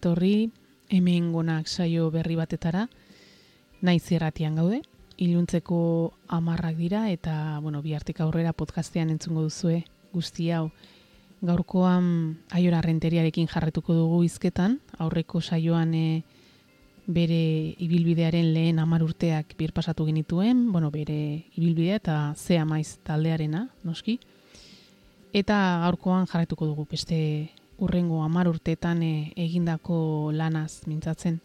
etorri hemen gonak saio berri batetara, naiz irratian gaude, iluntzeko amarrak dira eta, bueno, bihartik aurrera podcastean entzungo duzue guzti hau. Gaurkoan aiora renteriarekin jarretuko dugu izketan, aurreko saioan e, bere ibilbidearen lehen amar urteak bir pasatu genituen, bueno, bere ibilbidea eta ze amaiz taldearena, noski. Eta gaurkoan jarretuko dugu beste urrengo amar urteetan e, egindako lanaz mintzatzen.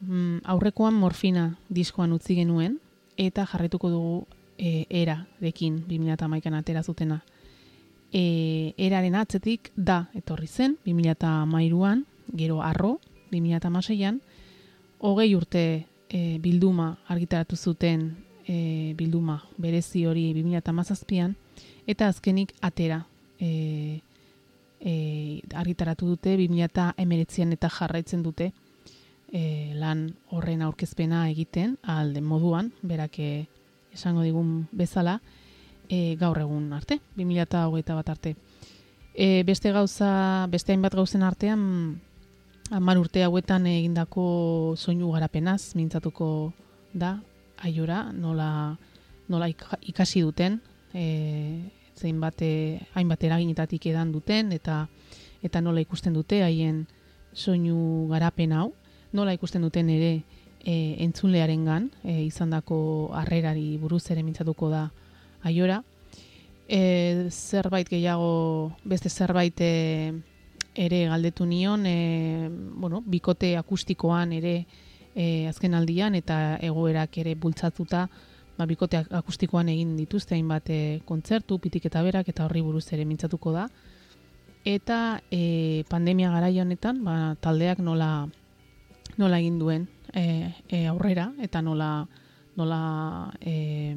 Mm, aurrekoan morfina diskoan utzi genuen, eta jarretuko dugu e, era dekin 2008an atera zutena. E, eraren atzetik da etorri zen 2008an, gero arro 2008an, hogei urte e, bilduma argitaratu zuten e, bilduma berezi hori 2008an, eta azkenik atera e, e, argitaratu dute 2008an eta jarraitzen dute e, lan horren aurkezpena egiten alde moduan, berak e, esango digun bezala, e, gaur egun arte, 2008 bat arte. E, beste gauza, beste hainbat gauzen artean, hamar urte hauetan egindako soinu garapenaz, mintzatuko da, aiora, nola, nola ikasi duten, e, zein bate, hainbat eraginetatik edan duten, eta eta nola ikusten dute haien soinu garapen hau, nola ikusten duten ere e, entzunlearen gan, e, izan dako arrerari buruz ere mintzatuko da aiora. E, zerbait gehiago, beste zerbait e, ere galdetu nion, e, bueno, bikote akustikoan ere e, azken aldian, eta egoerak ere bultzatuta, ba, bikote akustikoan egin dituzte hainbat e, kontzertu, pitik eta berak, eta horri buruz ere mintzatuko da. Eta e, pandemia garaia honetan, ba, taldeak nola, nola egin duen e, e, aurrera, eta nola, nola e,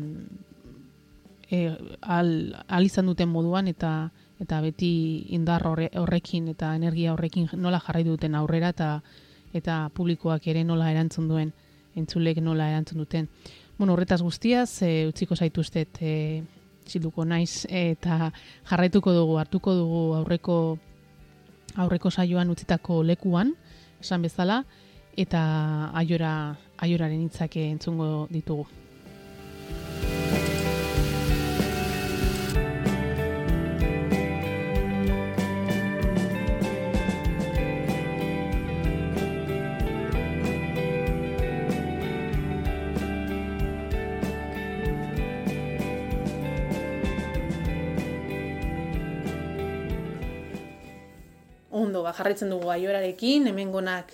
e, al, al izan duten moduan, eta eta beti indar horrekin eta energia horrekin nola jarrai duten aurrera, eta eta publikoak ere nola erantzun duen, entzulek nola erantzun duten bueno, horretaz guztiaz, e, utziko zaituztet e, zilduko naiz eta jarraituko dugu, hartuko dugu aurreko aurreko saioan utzitako lekuan, esan bezala, eta aiora, aioraren hitzake entzungo ditugu. Ba, jarraitzen dugu aiorarekin, hemengonak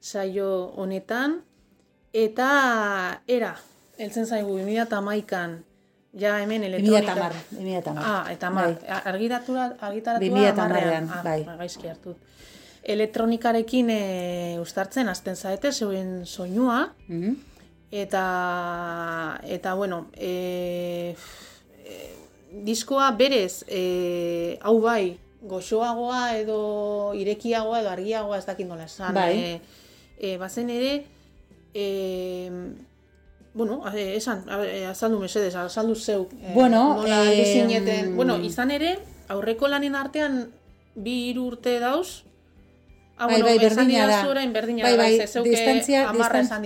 saio honetan, eta era, heltzen zaigu 2008an, ja hemen elektronika... 2008, Ah, eta mar, bai. argitaratua, ah, bai. Ba, gaizki hartut. Elektronikarekin e, ustartzen, azten zaete, zeuen soinua, mm eta, eta, bueno, e, e, diskoa berez, e, hau bai, goxoagoa edo irekiagoa edo argiagoa ez dakit nola esan. Bai. E, e, bazen ere, e, bueno, esan, azaldu mesedez, azaldu zeu. E, bueno, nola e, bueno, izan ere, aurreko lanen artean bi hiru urte dauz, Ah, bai, bueno, bai, berdina da. berdina bai, bai, da, distantzia, distan,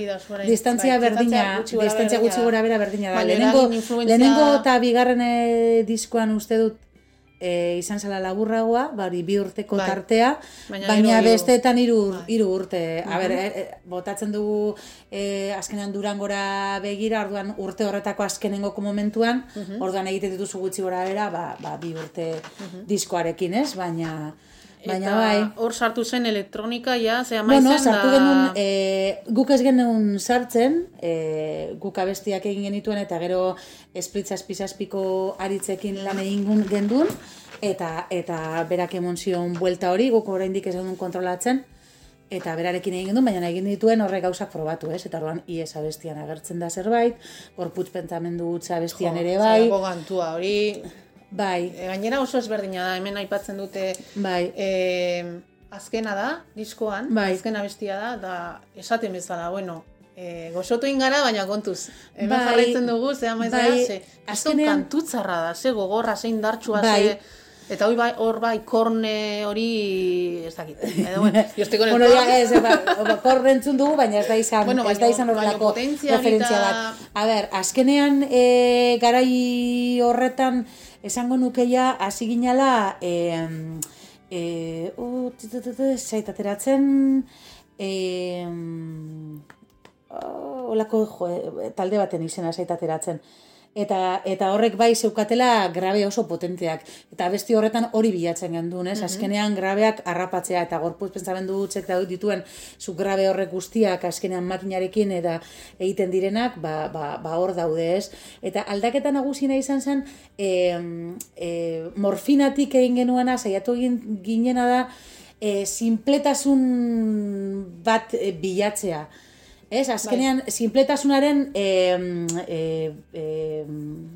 distantzia bai, berdina, distantzia gutxi gora bera berdina da. Lehenengo, lehenengo eta bigarren eh, diskoan uste dut e, izan zela laburragoa, bari bi urteko bai. tartea, baina, baina besteetan hiru bai. hiru urte. A ber, e, e, botatzen dugu e, azkenean durangora begira, orduan urte horretako azkenengoko momentuan, orduan egite dituzu gutxi gora bera, ba, ba bi urte diskoarekin, ez? Baina Baina bai. Hor sartu zen elektronika ja, ze bueno, sartu da... genuen, e, guk ez genuen sartzen, e, guk abestiak egin genituen eta gero esplitza espizazpiko aritzekin lan egin gendun, eta eta berak emon zion buelta hori, guk oraindik ez genuen kontrolatzen, eta berarekin egin genuen, baina egin dituen horre gauzak probatu, ez? Eta orduan ies abestian agertzen da zerbait, gorputz pentsamendu utza abestian ere bai. Jo, gantua hori, Bai. E, gainera oso ezberdina da, hemen aipatzen dute bai. e, azkena da, diskoan, bai. azkena bestia da, da esaten bezala, bueno, e, gozotu ingara, baina kontuz. Hemen bai. jarraitzen dugu, ze amaiz bai. ze, azkenean kantutzarra da, ze gogorra, ze indartsua, bai. ze... Eta hori bai, hor bai, korne hori, ez dakit. Edo, bueno, yo estoy con el bueno, ya, ez, ba, korne entzun dugu, baina ez da izan, bueno, ez da izan horrelako referentzia bat. A ber, azkenean e, garai horretan, esango nukeia, hasi ginala, e, e, uh, zaitateratzen, e, oh, olako jo, talde baten izena zaitateratzen eta eta horrek bai zeukatela grabe oso potenteak eta besti horretan hori bilatzen gendun, ez? Mm Azkenean grabeak harrapatzea eta gorpuz pentsamendu hutsek da dituen zu grabe horrek guztiak azkenean makinarekin eta egiten direnak, ba, ba, ba hor daude, ez? Eta aldaketa nagusiena izan zen e, e, morfinatik egin genuena saiatu ginena da e, sinpletasun bat e, bilatzea. Ez, azkenean, bai. sinpletasunaren e, e,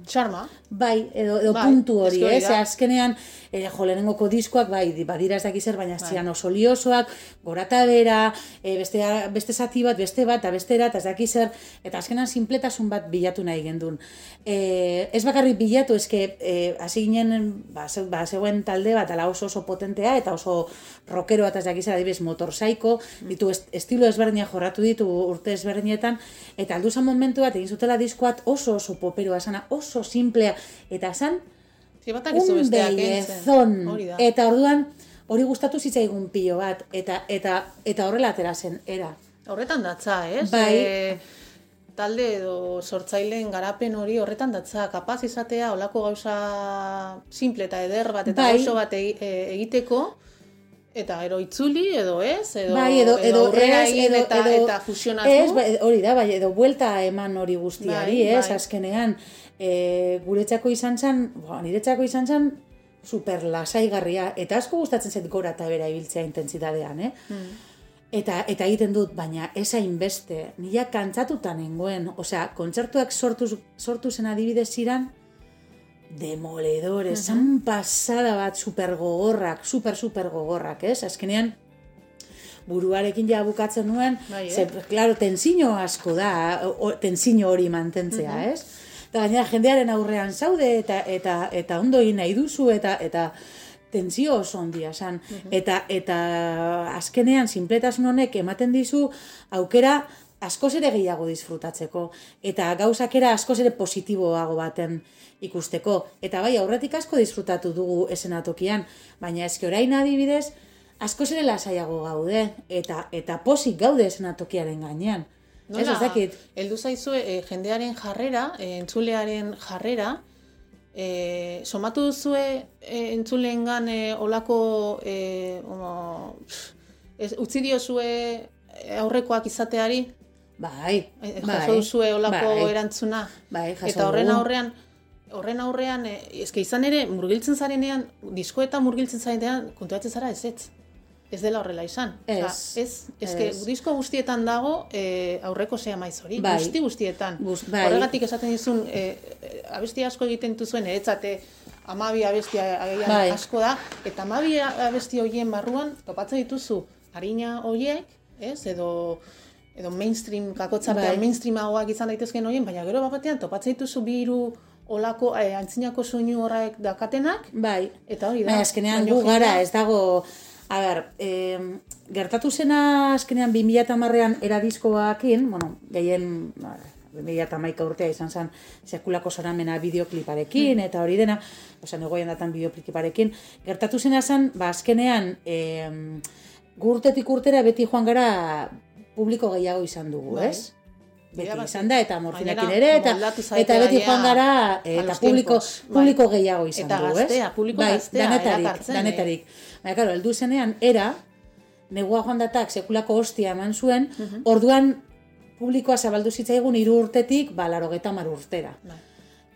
Charma. Bai, edo, edo bai, puntu hori, ez? Azkenean, e, jo, lehenengoko diskoak, bai, badira ez dakizer, baina bai. zian oso liosoak, gorata bera, e, beste, beste zati bat, beste bat, eta beste eta ez dakizer, eta azkenean sinpletasun bat bilatu nahi gendun. E, ez bakarrik bilatu, eske, e, hasi ginen, ba, ze, ba, zeuen talde bat, ala oso oso potentea, eta oso rockero bat ez dakizer, adibes, motorsaiko, mm. ditu estilo ezberdina jorratu ditu urte ezberdinetan, eta aldu zan momentu bat, egin zutela diskoat oso oso poperoa, sana oso simplea, eta zan, un bellezon. Eta orduan, hori gustatu zitzaigun pilo bat, eta eta eta horrela atera zen, era. Horretan datza, ez? Bai. E, talde edo sortzaileen garapen hori horretan datza, kapaz izatea, olako gauza simple eta eder bat, eta bai. bat e, egiteko, eta ero itzuli edo ez, edo, bai, edo, edo, edo egin eta, edo, eta fusionatu. Ez, bai, hori da, bai, edo buelta eman hori guztiari, bai, ez, bai. azkenean e, guretzako izan zen, bo, niretzako izan zen, super lasaigarria, eta asko gustatzen zait gora eta bera ibiltzea intentsitatean, eh? Hmm. Eta, eta egiten dut, baina ez beste, nila kantzatuta nengoen, osea, kontzertuak sortu, sortu zen adibidez ziren, demoledores, uh pasada bat super gogorrak, super super gogorrak, ez? Azkenean, buruarekin ja bukatzen nuen, bai, eh? claro, tensiño asko da, tensiño hori mantentzea, ez? eta gainera jendearen aurrean zaude eta eta eta ondo nahi duzu eta eta tentsio oso ondia san eta eta azkenean sinpletasun honek ematen dizu aukera askoz ere gehiago disfrutatzeko eta gauzakera askoz ere positiboago baten ikusteko eta bai aurretik asko disfrutatu dugu esenatokian baina eske orain adibidez askoz ere lasaiago gaude eta eta posik gaude esenatokiaren gainean Nola, ez, ez dakit. Eldu zaizu, e, jendearen jarrera, e, entzulearen jarrera, e, somatu duzue e, entzuleen gan e, olako, e, ono, ez, utzi diozue aurrekoak izateari? Bai, e, bai. Jaso duzue olako bai. erantzuna? Bai, jaso Eta horren aurrean, horren aurrean, e, ezke izan ere, murgiltzen zarenean, disko eta murgiltzen zarenean, kontuatzen zara ez ez? ez dela horrela izan. Ez. Oza, ez, ez, ez. disko guztietan dago e, aurreko zea maiz hori. Bai. Guzti guztietan. bai. Horregatik esaten dizun, e, abesti asko egiten duzuen, eretzate amabi abesti bai. asko da, eta amabi abesti horien barruan, topatzen dituzu, harina horiek, ez, edo edo mainstream, kakotzartean bai. mainstreamagoak izan daitezken horien, baina gero batean topatzen dituzu biru olako eh, antzinako soinu horrek dakatenak. Bai. Eta hori da. Baina azkenean gu gara, ez dago A ber, e, gertatu zena azkenean 2008an eradiskoakin, bueno, gehien, 2008 urtea izan zen sekulako zoramena bideokliparekin, mm. eta hori dena, oza, negoien datan bideokliparekin, gertatu zena zen, ba, azkenean, e, gurtetik urtera beti joan gara publiko gehiago izan dugu, bai. ez? Beti izan da, eta morfinakin ere, eta, eta beti joan gara, eta publiko, bai. publiko gehiago izan dugu, ez? Eta gaztea, publiko bai, gaztea, danetarik, danetarik. Eh? Baina, karo, eldu zenean, era, negua joan datak sekulako hostia eman zuen, mhm. orduan publikoa zabaldu zitzaigun hiru urtetik, ba, laro mar urtera. Ba.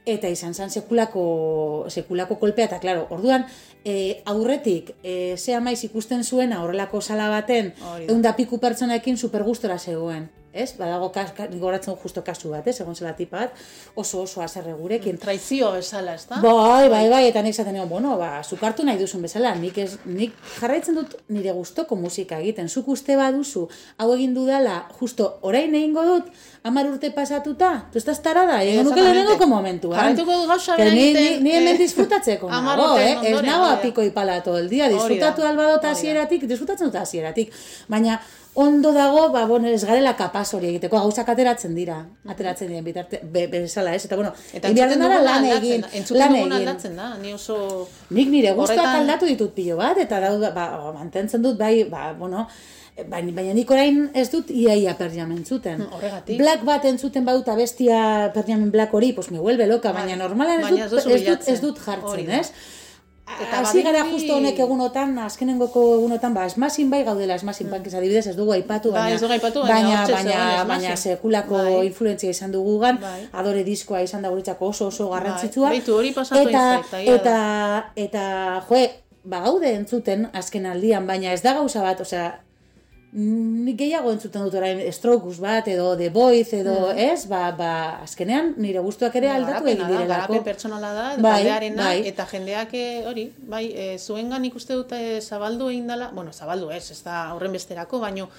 Eta izan zen sekulako, sekulako kolpea, eta klaro, orduan, e, aurretik, e, zea maiz ikusten zuena horrelako sala baten, egun da piku pertsonaekin supergustora zegoen. Ez? Badago goratzen justo kasu bat, ez? Egon zela tipa bat, oso oso haserre gurekin. Traizio bezala, ez da? Bai, bai, bai, eta nik zaten bueno, ba, zukartu nahi duzun bezala, nik, ez, nik jarraitzen dut nire gustoko musika egiten, zuk uste baduzu, hau egin dudala, justo orain egingo dut, amar urte pasatuta, tu estás tarada, egon nuke lehenengoko momentu, Jarraituko du gauza ni, ni, ni hemen eh, disfrutatzeko nago, eh? Ez nago apiko ipala todo el dia, disfrutatu albadot hasieratik, disfrutatzen dut hasieratik, baina ondo dago, ba, bueno, ez garela kapaz hori egiteko, gauzak ateratzen dira, ateratzen diren bitarte, be, bezala ez, eta bueno, eta entzuten dara lan egin, lan egin. aldatzen da, ni oso... Nik nire guztuak aldatu ditut pilo bat, eta da, ba, mantentzen dut, bai, ba, bueno, baina, baina nik orain ez dut iaia perjamen zuten. Hmm, horregatik. Black bat entzuten bauta bestia perjamen black hori, pues me vuelve baina bai. normalan ez dut, ez dut, ez dut jartzen, ez? Eta hasi gara justo honek egunotan, azkenengoko egunotan, ba, esmazin bai gaudela esmazin mm. pankez adibidez, ez dugu aipatu, ba, baina, ez dugu aipatu, baina, baina, baina, baina sekulako bai. influentzia izan dugu gan, bai. adore diskoa izan da guretzako oso oso garrantzitsua. Bai. Beitu hori pasatu eta, eta, eta, eta, joe, ba, gaude entzuten azken aldian, baina ez da gauza bat, osea, nik gehiago entzuten dut orain Strokus bat edo The Voice edo mm. ez, ba, ba, azkenean nire gustuak ere aldatu egin direlako. Garapen pertsonala da, bai, bai. eta jendeak eh, hori, bai, e, zuengan ikuste dut e, zabaldu egin dela, bueno, zabaldu ez, ez da horren besterako, baino,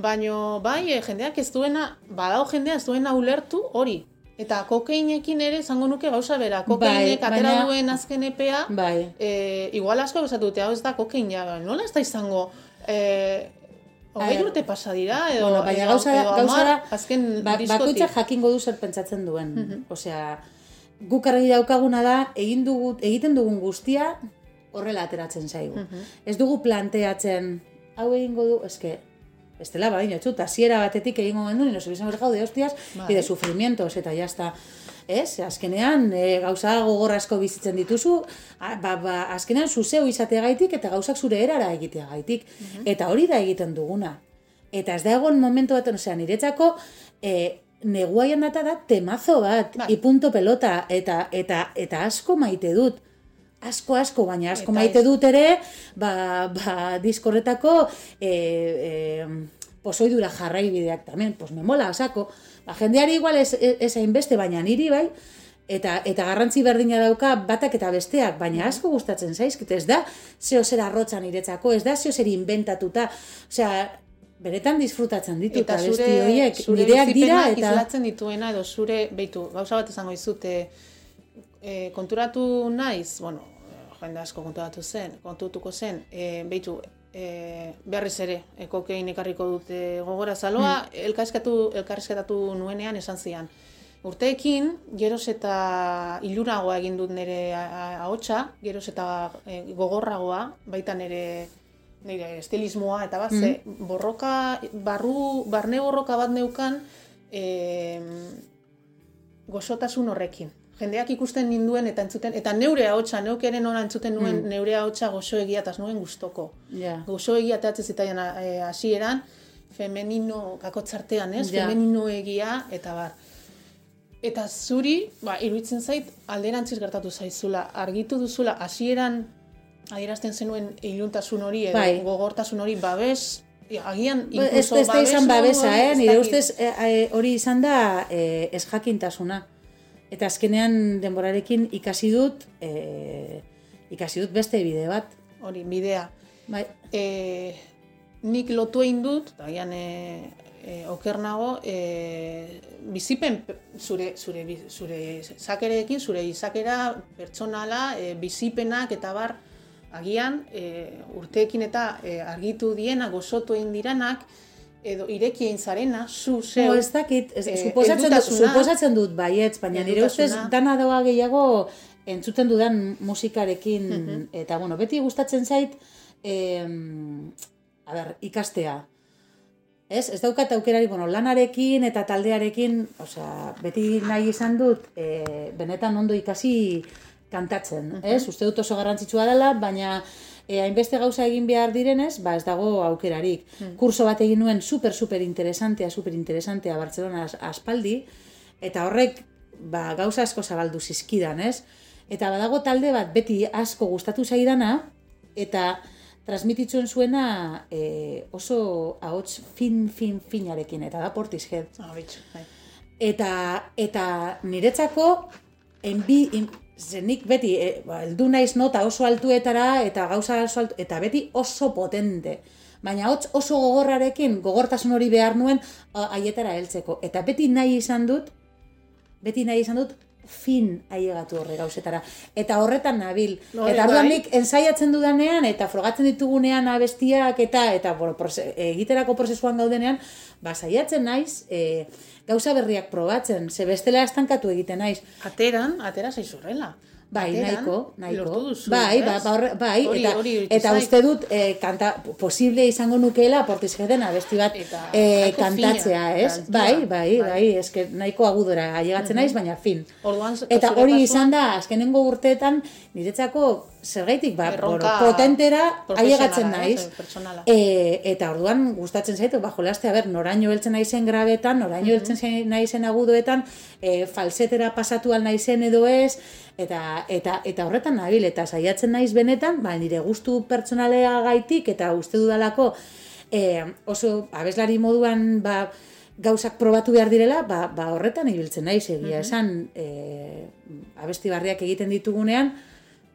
baino, bai, e, jendeak ez duena, badao jendea ez duena ulertu hori, Eta kokeinekin ere zango nuke gauza bera. Kokeinek bai, atera duen azken epea, bai. e, igual asko bezatu dute, hau ez da kokein ja, nola ez da izango, e, Hogei urte pasa dira, edo, bueno, baina gauza, edo, gauza da, azken ba, bakoitzak jakingo du zer pentsatzen duen. Mm Osea, guk argi daukaguna da, egin dugu, egiten dugun guztia horrela ateratzen zaigu. Mm Ez dugu planteatzen, hau egingo du, eske, estela baina, txut, hasiera batetik egingo gendu, nire subizan bergau de hostias, bai. y de sufrimientos, eta jazta ez? Azkenean, e, gauza gogorrazko bizitzen dituzu, ba, ba, azkenean zuzeu izateagaitik eta gauzak zure erara egiteagaitik. Mm Eta hori da egiten duguna. Eta ez da egon momentu bat, osea, niretzako, e, neguaian data da temazo bat, ba. ipunto pelota, eta, eta, eta asko maite dut. Asko, asko, baina asko maite dut ere, ba, ba, diskorretako e, e, pozoidura jarrai bideak tamen, pues me mola, asako. Ba, jendeari igual ez, ez hainbeste, baina niri bai, eta eta garrantzi berdina dauka batak eta besteak, baina asko gustatzen zaizkit, ez da zeo zer arrotza niretzako, ez da zeo zer inventatuta, osea, beretan disfrutatzen ditu eta zure, horiek, nireak dira eta islatzen dituena edo zure beitu gauza bat izango dizute e, konturatu naiz bueno jende asko konturatu zen kontutuko zen e, beitu e, berriz ere, ekokein ekarriko dute gogora zaloa, mm. elkarrizkatu, elkarrizketatu nuenean esan zian. Urteekin, geroz eta iluragoa egin dut nire ahotsa, geroz eta e, gogorragoa, baita nire nire estilismoa, eta bat, mm. borroka, barru, barne borroka bat neukan, e, gozotasun horrekin jendeak ikusten ninduen eta entzuten eta neure ahotsa neuk ere nola entzuten nuen mm. neure ahotsa gozo egia tas nuen gustoko. Yeah. Gozo egia tatzen zitaian eh, hasieran femenino kakotzartean, ez? Femenino egia eta bar. Eta zuri, ba, iruditzen zait, alderantziz gertatu zaizula, argitu duzula, hasieran adierazten zenuen iluntasun hori, edo bai. gogortasun hori, babes, agian ba, inkluso babes... Ez da izan babesa, eh? Nire ustez eh, hori izan da eh, ez jakintasuna. Eta azkenean denborarekin ikasi dut, e, ikasi dut beste bide bat. Hori, bidea. Bai. E, nik lotu egin dut, eta gian e, e, oker nago, e, bizipen zure, zure, zure zakerekin, zure izakera pertsonala, e, bizipenak eta bar, agian e, urteekin eta e, argitu diena, gozotu egin diranak, edo irekien zarena, zu, zeu... No, ez dakit, ez, eh, suposatzen, dut, suposatzen dut baietz, baina nire ustez dana doa gehiago entzuten dudan musikarekin, mhm. eta bueno, beti gustatzen zait, eh, a ber, ikastea. Ez, ez daukat aukerari, bueno, lanarekin eta taldearekin, osea, beti nahi izan dut, eh, benetan ondo ikasi kantatzen, ez? Uste dut oso garrantzitsua dela, baina e, hainbeste gauza egin behar direnez, ba ez dago aukerarik. Hmm. Kurso bat egin nuen super, super interesantea, super interesantea Barcelona aspaldi, eta horrek ba, gauza asko zabaldu zizkidan, ez? Eta badago talde bat beti asko gustatu zaidana, eta transmititzen zuena e, oso ahots fin, fin, finarekin, eta da portiz Ah, bai. Eta, eta niretzako, enbi, en, zenik beti, e, ba, eldu naiz nota oso altuetara, eta gauza oso altu, eta beti oso potente baina hotz oso gogorrarekin gogortasun hori behar nuen haietara heltzeko. Eta beti nahi izan dut, beti nahi izan dut, fin ailegatu horre gauzetara. Eta horretan nabil. No, eta orduan bai. nik ensaiatzen dudanean, eta frogatzen ditugunean abestiak, eta eta bueno, egiterako prozesuan gaudenean, ba, saiatzen naiz, e, gauza berriak probatzen, ze bestela estankatu egiten naiz. Ateran, atera zaizurrela. Bai, nahiko, nahiko. bai, ba, ba, bai, eta, eta uste dut, eh, kanta, posible izango nukeela, portiz gedena, besti bat eh, kantatzea, ez? Bai, bai, bai, bai, eske nahiko agudora ailegatzen naiz, baina fin. Orduan, eta hori izan da, azkenengo urteetan, niretzako, zergaitik, ba, potentera ailegatzen naiz. E, eta orduan, gustatzen zaitu, ba, jolaste, a ber, noraino heltzen naizen grabetan, noraino heltzen mm -hmm. naizen agudoetan, e, falsetera pasatu al naizen edo ez, eta, eta, eta horretan nabil, eta saiatzen naiz benetan, ba, nire gustu pertsonalea gaitik, eta uste dudalako e, oso abeslari moduan ba, gauzak probatu behar direla, ba, ba horretan ibiltzen naiz egia mhm. esan e, abesti barriak egiten ditugunean,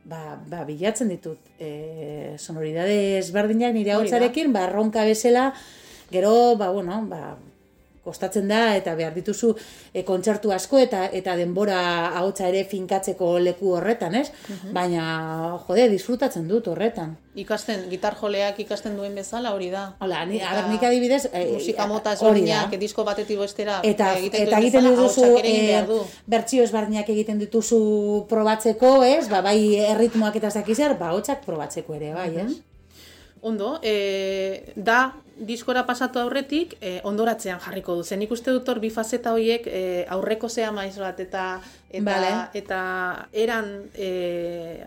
ba, ba bilatzen ditut e, sonoridade ezberdinak nire hautzarekin, ba, ronka bezala, gero, ba, bueno, ba, kostatzen da eta behar dituzu e, kontzertu asko eta eta denbora ahotsa ere finkatzeko leku horretan, ez? Mhm. Baina jode, disfrutatzen dut horretan. Ikasten gitar joleak ikasten duen bezala hori da. Hola, ni a ber, nik adibidez, e, musika mota ezberdinak disko batetik bestera eta egiten eta egiten dituzu e, bertsio ezberdinak egiten dituzu probatzeko, ez? Ba, bai erritmoak eta zakizer, ba hotsak probatzeko ere, bai, ez? Ondo, e, da diskora pasatu aurretik e, ondoratzean jarriko du. Zen ikuste dut hor bi fazeta horiek e, aurreko zea maiz bat eta eta, eta eran e,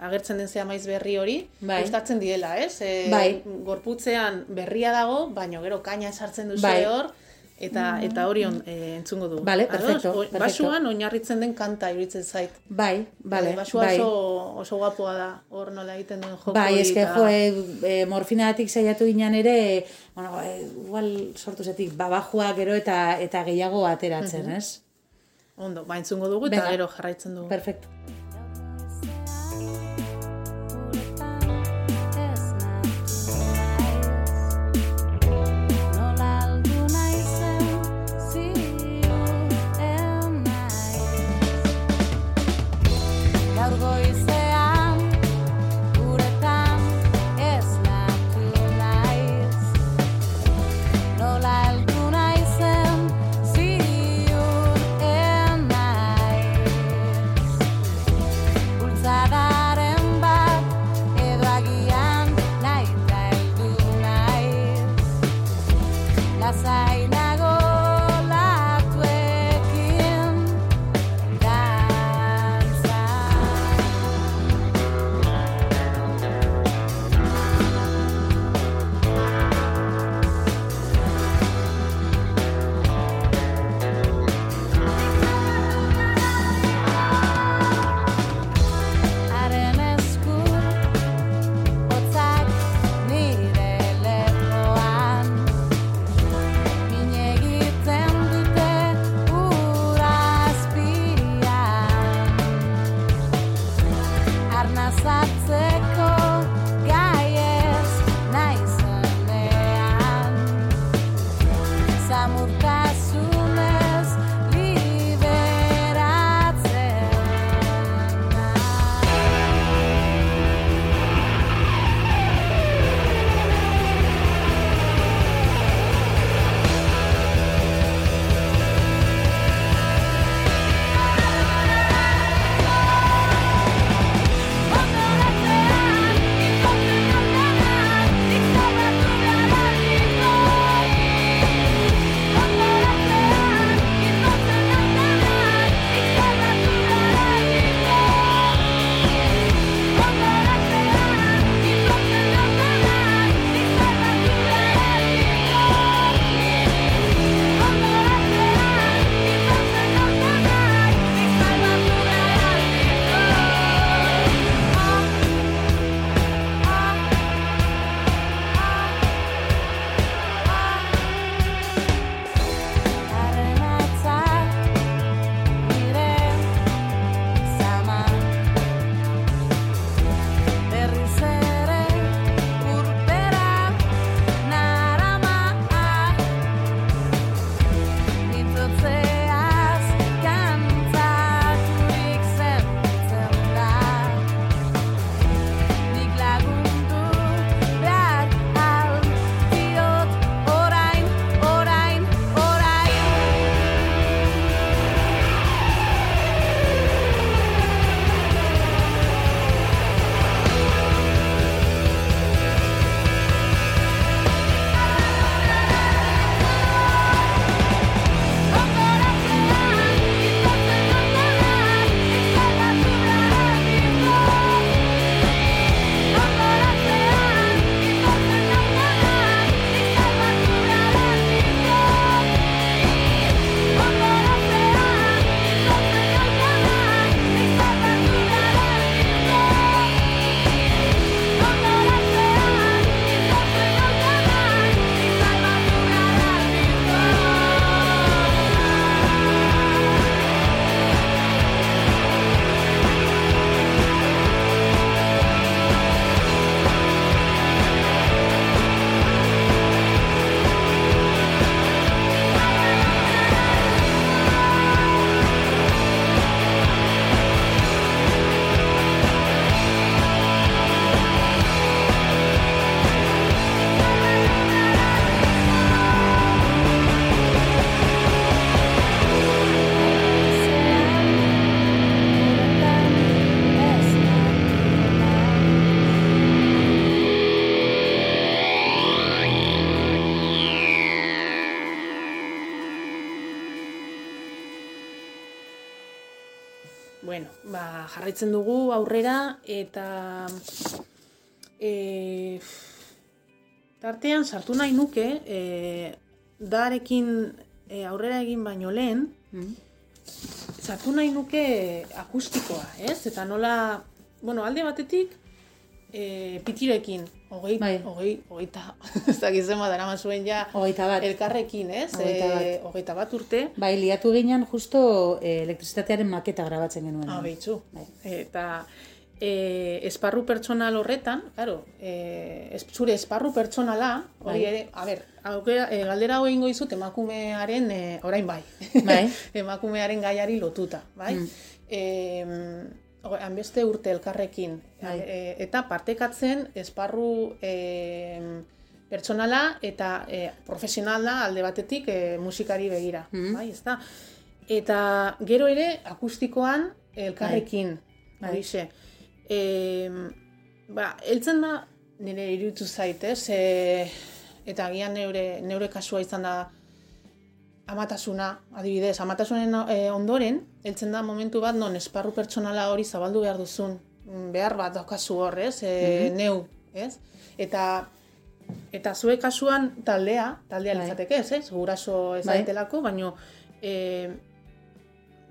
agertzen den zea maiz berri hori bai. gustatzen diela, ez? E, bai. Gorputzean berria dago, baino gero kaina sartzen duzu bai. hor eta mm. eta hori on, e, entzungo du. Vale, perfecto, perfecto. Basuan oinarritzen den kanta iruditzen zait. Bai, vale, basua bai. oso, oso guapoa da, hor nola egiten duen joko Bai, eske jo, e, morfinatik saiatu ginen ere, bueno, e, igual sortu zetik, babajua gero eta eta gehiago ateratzen, uh ez? Ondo, ba, entzungo dugu eta gero jarraitzen dugu. Perfecto. Jarraitzen dugu aurrera eta e, tartean sartu nahi nuke e, darekin e, aurrera egin baino lehen mm. sartu nahi nuke akustikoa, ez? Eta nola, bueno, alde batetik e, pitirekin, hogei, bai. hogei, hogeita, ez da gizema dara mazuen ja, hogeita bat. elkarrekin, ez? Hogeita bat. E, hogeita bat urte. Bai, liatu ginen justo e, elektrizitatearen maketa grabatzen genuen. Ah, behitzu. Bai. Eta e, esparru pertsonal horretan, claro, e, es, zure esparru pertsonala, hori bai. ere, a ber, aukera, e, galdera hau egingo izut emakumearen, e, orain bai, bai. emakumearen gaiari lotuta, bai? Mm. E, hanbeste urte elkarrekin. Bai. E, eta partekatzen esparru e, pertsonala eta e, profesionala alde batetik e, musikari begira. Mm bai, ezta? Eta gero ere akustikoan elkarrekin. Bai. Horixe. E, ba, eltzen da nire irutu zaitez, e, eta gian neure, neure kasua izan da amatasuna, adibidez, amatasunen e, ondoren, heltzen da momentu bat non esparru pertsonala hori zabaldu behar duzun, mm, behar bat daukazu hor, ez? E, Neu, ez? Eta eta zue kasuan taldea, taldea bai. litzateke, ez, ez? Guraso ez bai. daitelako, baino e,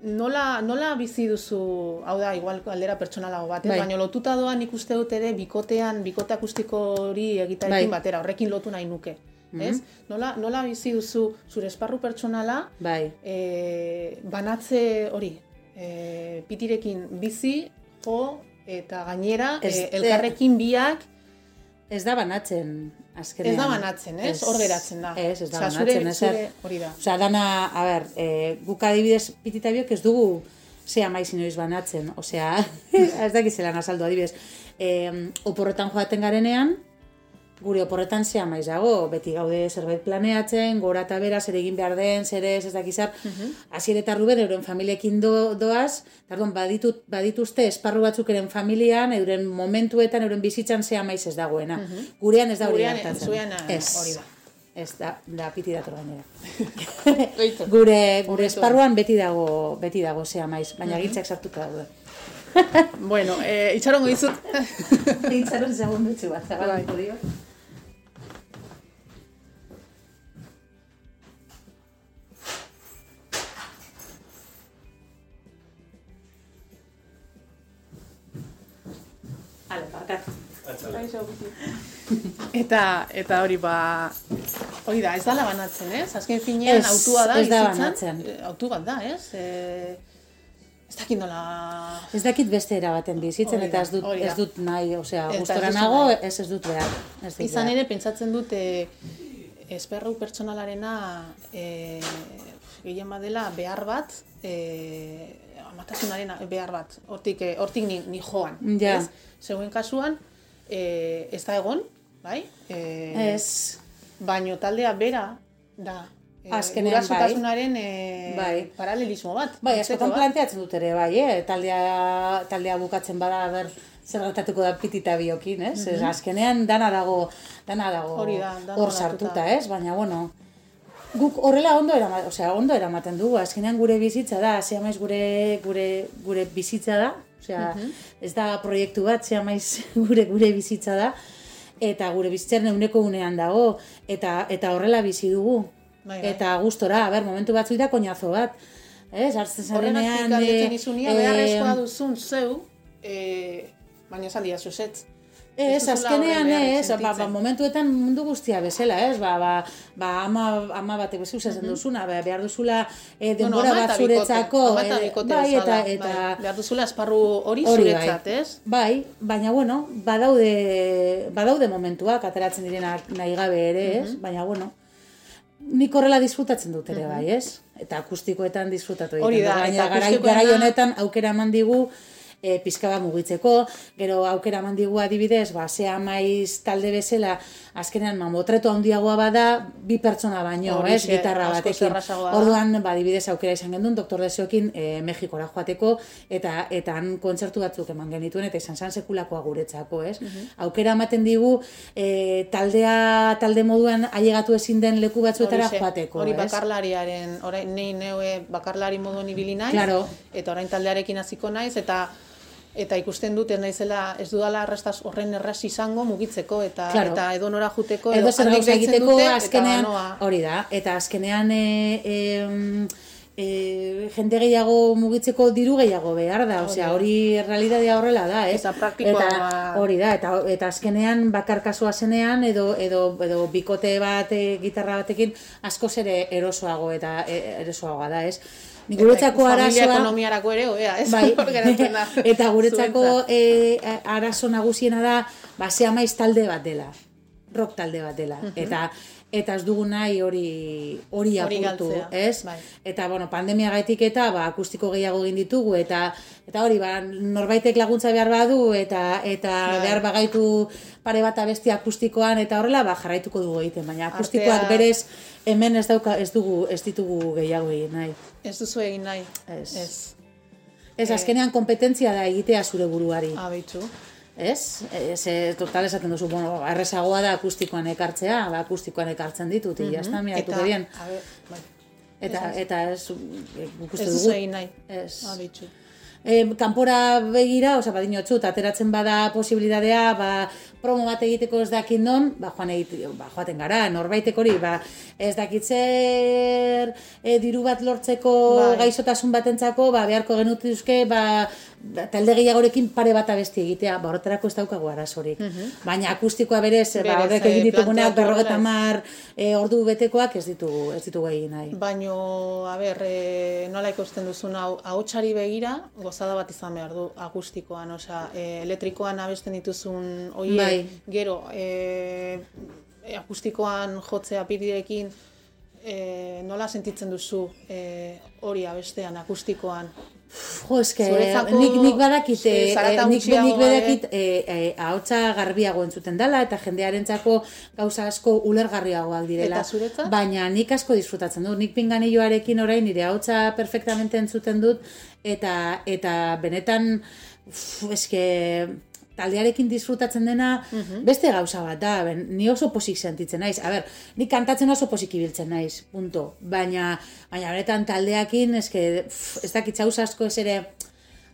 nola, nola bizi duzu, hau da, igual aldera pertsonalago bat, bai. baina lotuta doan ikuste dut ere, bikotean, bikote akustiko hori egitarekin bai. batera, horrekin lotu nahi nuke. -hmm. ez? Nola, nola bizi duzu zure esparru pertsonala bai. e, banatze hori, e, pitirekin bizi, jo, eta gainera ez, e, elkarrekin biak Ez da banatzen, azkenean. Ez da banatzen, ez? Hor geratzen da. Ez, ez da Osa, banatzen, ez zure, hori da. Osa, dana, a ber, e, guk adibidez pitita biok ez dugu zea maiz inoiz banatzen. Osea, ez dakizela nazaldu adibidez. E, oporretan joaten garenean, gure oporretan zea maizago, beti gaude zerbait planeatzen, gora eta bera, zer egin behar den, zer ez, ez dakizar, uh mhm. -huh. eta ruben, euren familiekin do, doaz, tardon, baditut, badituzte esparru batzuk eren familian, euren momentuetan, euren bizitzan zea maiz ez dagoena. Uh mhm. -huh. Gurean ez da hori hartatzen. Ez, hori da. Ez da, da piti dator gainera. gure, gure esparruan beti dago, beti dago zea maiz, baina uh mhm. -huh. sartuta daude. bueno, eh, itxarongo dizut. itxaron segundutxu bat, zabalko dio. Eta eta hori ba hori da, ez da banatzen, ez? Azken finean autua da, ez da banatzen. Eh, autu bat da, ez? E, ez dakit nola... Ez dakit beste erabaten bizitzen, eta ez dut, ez dut nahi, osea, gustora nago, ez ez dut behar. Ez dut Izan ere, pentsatzen dut, e, esperru pertsonalarena e, gehien badela behar bat, e, amatasunaren behar bat, hortik, hortik ni, ni joan. Ja. Zegoen kasuan, e, ez da egon, bai? E, ez. Baino taldea bera da. E, Azkenean, bai. E, bai. paralelismo bat. Bai, askotan planteatzen dut ere, bai, eh? taldea, taldea bukatzen bada, ber, zer gertatuko da pitita biokin, ez? Mm -hmm. Azkenean, dana dago, dana dago hor sartuta, ez? Baina, bueno, guk horrela ondo eramaten, osea, ondo eramaten dugu, azkenean gure bizitza da, zea maiz gure, gure, gure bizitza da, osea, mhm. ez da proiektu bat, zea maiz gure gure bizitza da, eta gure bizitzaren euneko unean dago, eta eta horrela bizi dugu. Bai, bai. Eta gustora, a ber, momentu batzu da koñazo bat. Ez, hartzen zarenean... Horregatik, izunia, beharrezkoa duzun zeu, eh, baina esan dia zuzetz. Ez, azkenean ez, ba, ba, momentuetan mundu guztia bezala, ez, ba, ba, ba ama, ama batek bezu zezen duzuna, ba, behar duzula e, denbora bat zuretzako. E, bai, eta, eta, bai, behar duzula esparru hori zuretzat, bai. ez? Bai, baina, bueno, badaude, badaude momentuak, ateratzen direnak nahi gabe ere, ez? Baina, bueno, nik horrela disfrutatzen dut ere, bai, ez? Eta akustikoetan disfrutatu Hori da, eta garai, garai honetan aukera eman digu, e, pizka mugitzeko, gero aukera mandigu adibidez, ba, zea maiz talde bezala, azkenean mamotreto handiagoa bada, bi pertsona baino, ez, gitarra batekin. Orduan, ba, adibidez aukera izan gendun, doktor deseokin e, Mexikora joateko, eta eta han kontzertu batzuk eman genituen, eta izan zan sekulakoa guretzako, ez? Mhm. Aukera ematen digu, e, taldea, talde moduan ailegatu ezin den leku batzuetara joateko, Hori bakarlariaren, orain, nei neue bakarlari moduan ibili naiz, claro. eta orain taldearekin hasiko naiz, eta eta ikusten dut ez naizela ez dudala arrastaz horren erraz izango mugitzeko eta claro. eta edo nora juteko edo, gauza egiteko azkenean hori da eta azkenean e, e, e, jende gehiago mugitzeko diru gehiago behar da, osea, hori realitatea horrela da, ez? Eta praktikoa hori da, eta, eta azkenean bakar kasua zenean edo, edo, edo bikote bat e, gitarra batekin asko ere erosoago eta e, erosoagoa da, ez? Guretzako arazoa... ekonomiarako ere, oea, ez? Bai, eta guretzako e, arazo nagusiena da, ba, maiz talde bat dela, rock talde bat dela. Eta eta ez dugu nahi hori hori apurtu, ez? Bai. Eta bueno, pandemia gaitik eta ba akustiko gehiago egin ditugu eta eta hori ba norbaitek laguntza behar badu eta eta bai. behar bagaitu pare bat abesti akustikoan eta horrela ba jarraituko dugu egiten, baina akustikoak berez hemen ez dauka ez dugu ez ditugu gehiago egin nahi. Ez duzu egin nahi. Ez. Ez. Ez, azkenean kompetentzia da egitea zure buruari. Ah, ez? Ez, total esaten duzu, bueno, arrezagoa da akustikoan ekartzea, ba, akustikoan ekartzen ditut, mm -hmm. jazta, miratu eta, bien. Bai. Eta, eta ez, ikuste dugu. Ez duzu egin nahi, ez. Abitxu. E, kanpora begira, oza, badin ateratzen bada posibilidadea, ba, promo bat egiteko ez dakit non, ba, joan egite, ba, joaten gara, norbaitek hori, ba, ez dakit zer e, diru bat lortzeko bai. gaizotasun batentzako, ba, beharko genutuzke, ba, talde gehiagorekin pare bat abesti egitea, ba, horretarako ez daukagu arazorik. Uh Baina akustikoa berez, ba, horrek egin dituguneak berrogeta mar e, ordu betekoak ez ditugu, ez ditugu egin nahi. Baina, a ber, e, nola ikusten duzun hau, txari begira, gozada bat izan behar du akustikoan, osea, e, elektrikoan abesten dituzun oie, bai. gero, e, akustikoan jotzea pirirekin, e, nola sentitzen duzu e, hori abestean, akustikoan? Jo, eske, nik, nik badakit, eh, eh nik, nik badakit, eh, eh, ahotsa garbiago entzuten dela, eta jendearentzako gauza asko ulergarriagoak direla. Baina nik asko disfrutatzen dut, nik pinganilloarekin orain nire ahotsa perfectamente entzuten dut, eta, eta benetan, uf, eske, taldearekin disfrutatzen dena mhm. beste gauza bat da, ben, ni oso posik sentitzen naiz. A ber, ni kantatzen oso posik ibiltzen naiz, punto. Baina, baina beretan taldeakin, eske, ez dakit zauz asko ez ere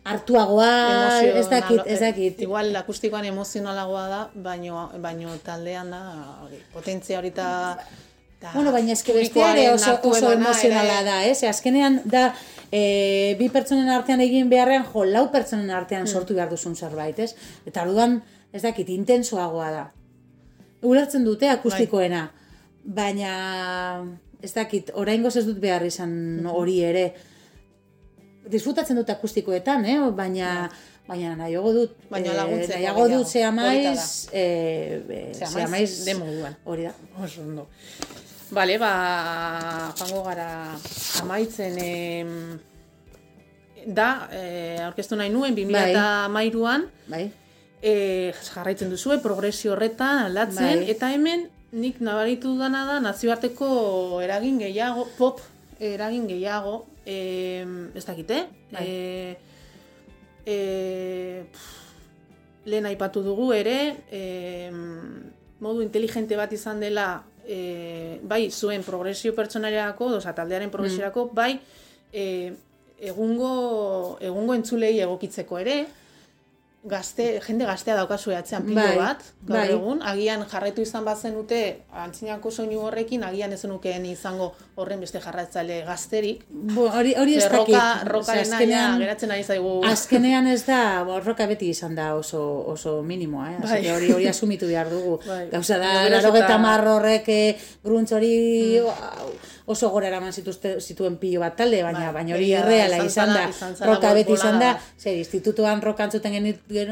hartuagoa, ez dakit, ez dakit. Igual, akustikoan emozionalagoa da, baino, baino taldean da, potentzia horita... Bueno, baina eske beste oso, oso emozionala da, ez? Azkenean da, e, bi pertsonen artean egin beharrean, jo, lau pertsonen artean hmm. sortu behar duzun zerbait, ez? Eta arduan, ez dakit, intensoagoa da. Ulertzen dute akustikoena, baina ez dakit, orain ez dut behar izan hmm. hori ere. Disfrutatzen dut akustikoetan, eh? baina... Baina nahiago dut, baina eh, laguntzea, nahiago dut zea maiz, eh, zea maiz, de moduan. Hori da. Oso ondo. Bale, ba, joango gara amaitzen eh, da, eh, aurkeztu nahi nuen, 2000 mairuan, bai. eh, jarraitzen duzue, progresio horretan aldatzen, bai. eta hemen nik nabaritu dana da nazioarteko eragin gehiago, pop eragin gehiago, eh, ez dakite, bai. eh, eh, lehen aipatu dugu ere, eh, modu inteligente bat izan dela e, bai zuen progresio pertsonariako, oza, taldearen progresiorako, mm. bai e, egungo, egungo entzulei egokitzeko ere, gazte, jende gaztea daukazu atzean pilo bai, bat, gaur bai. egun, agian jarraitu izan bazen dute, antzinako soinu horrekin, agian ez nukeen izango horren beste jarratzale gazterik. Bo, hori, hori ez dakit. Roka, azkenean, geratzen ari zaigu. Azkenean ez da, bo, roka beti izan da oso, oso minimoa, eh? Bai. hori, hori asumitu behar dugu. Bai. Gauza da, laro eta marro horrek, eh, gruntz hori, mm oso gora eraman zituzte, zituen pilo bat talde, baina bai, baina hori erreala izan da, roka beti izan da, zer, institutuan rokan zuten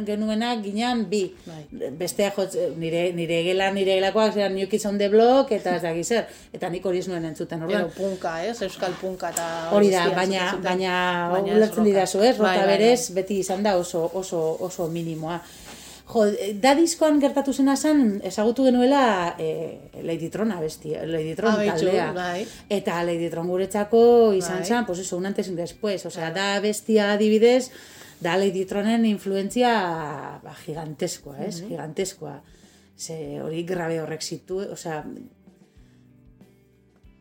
genuena, ginean bi, bai. bestea jotz, nire, nire gela, nire gelakoak, zer, New Kids on the Block, eta ez da zer, eta nik hori nuen entzuten. Ero punka, ez, euskal punka, eta hori da, baina, baina, ulertzen dira zu, ez, roka bai, bai, berez, beti izan da Jo, da diskoan gertatu zena zen, ezagutu genuela e, Lady Tron abesti, Lady Tron ah, taldea. Bai. Eta Lady Tron guretzako izan bai. zen, pues eso, un antes y un después. O sea, da bestia adibidez, da Lady Tronen influentzia ba, giganteskoa, es? Uh -huh. Giganteskoa. Ze hori grabe horrek zitu, o sea,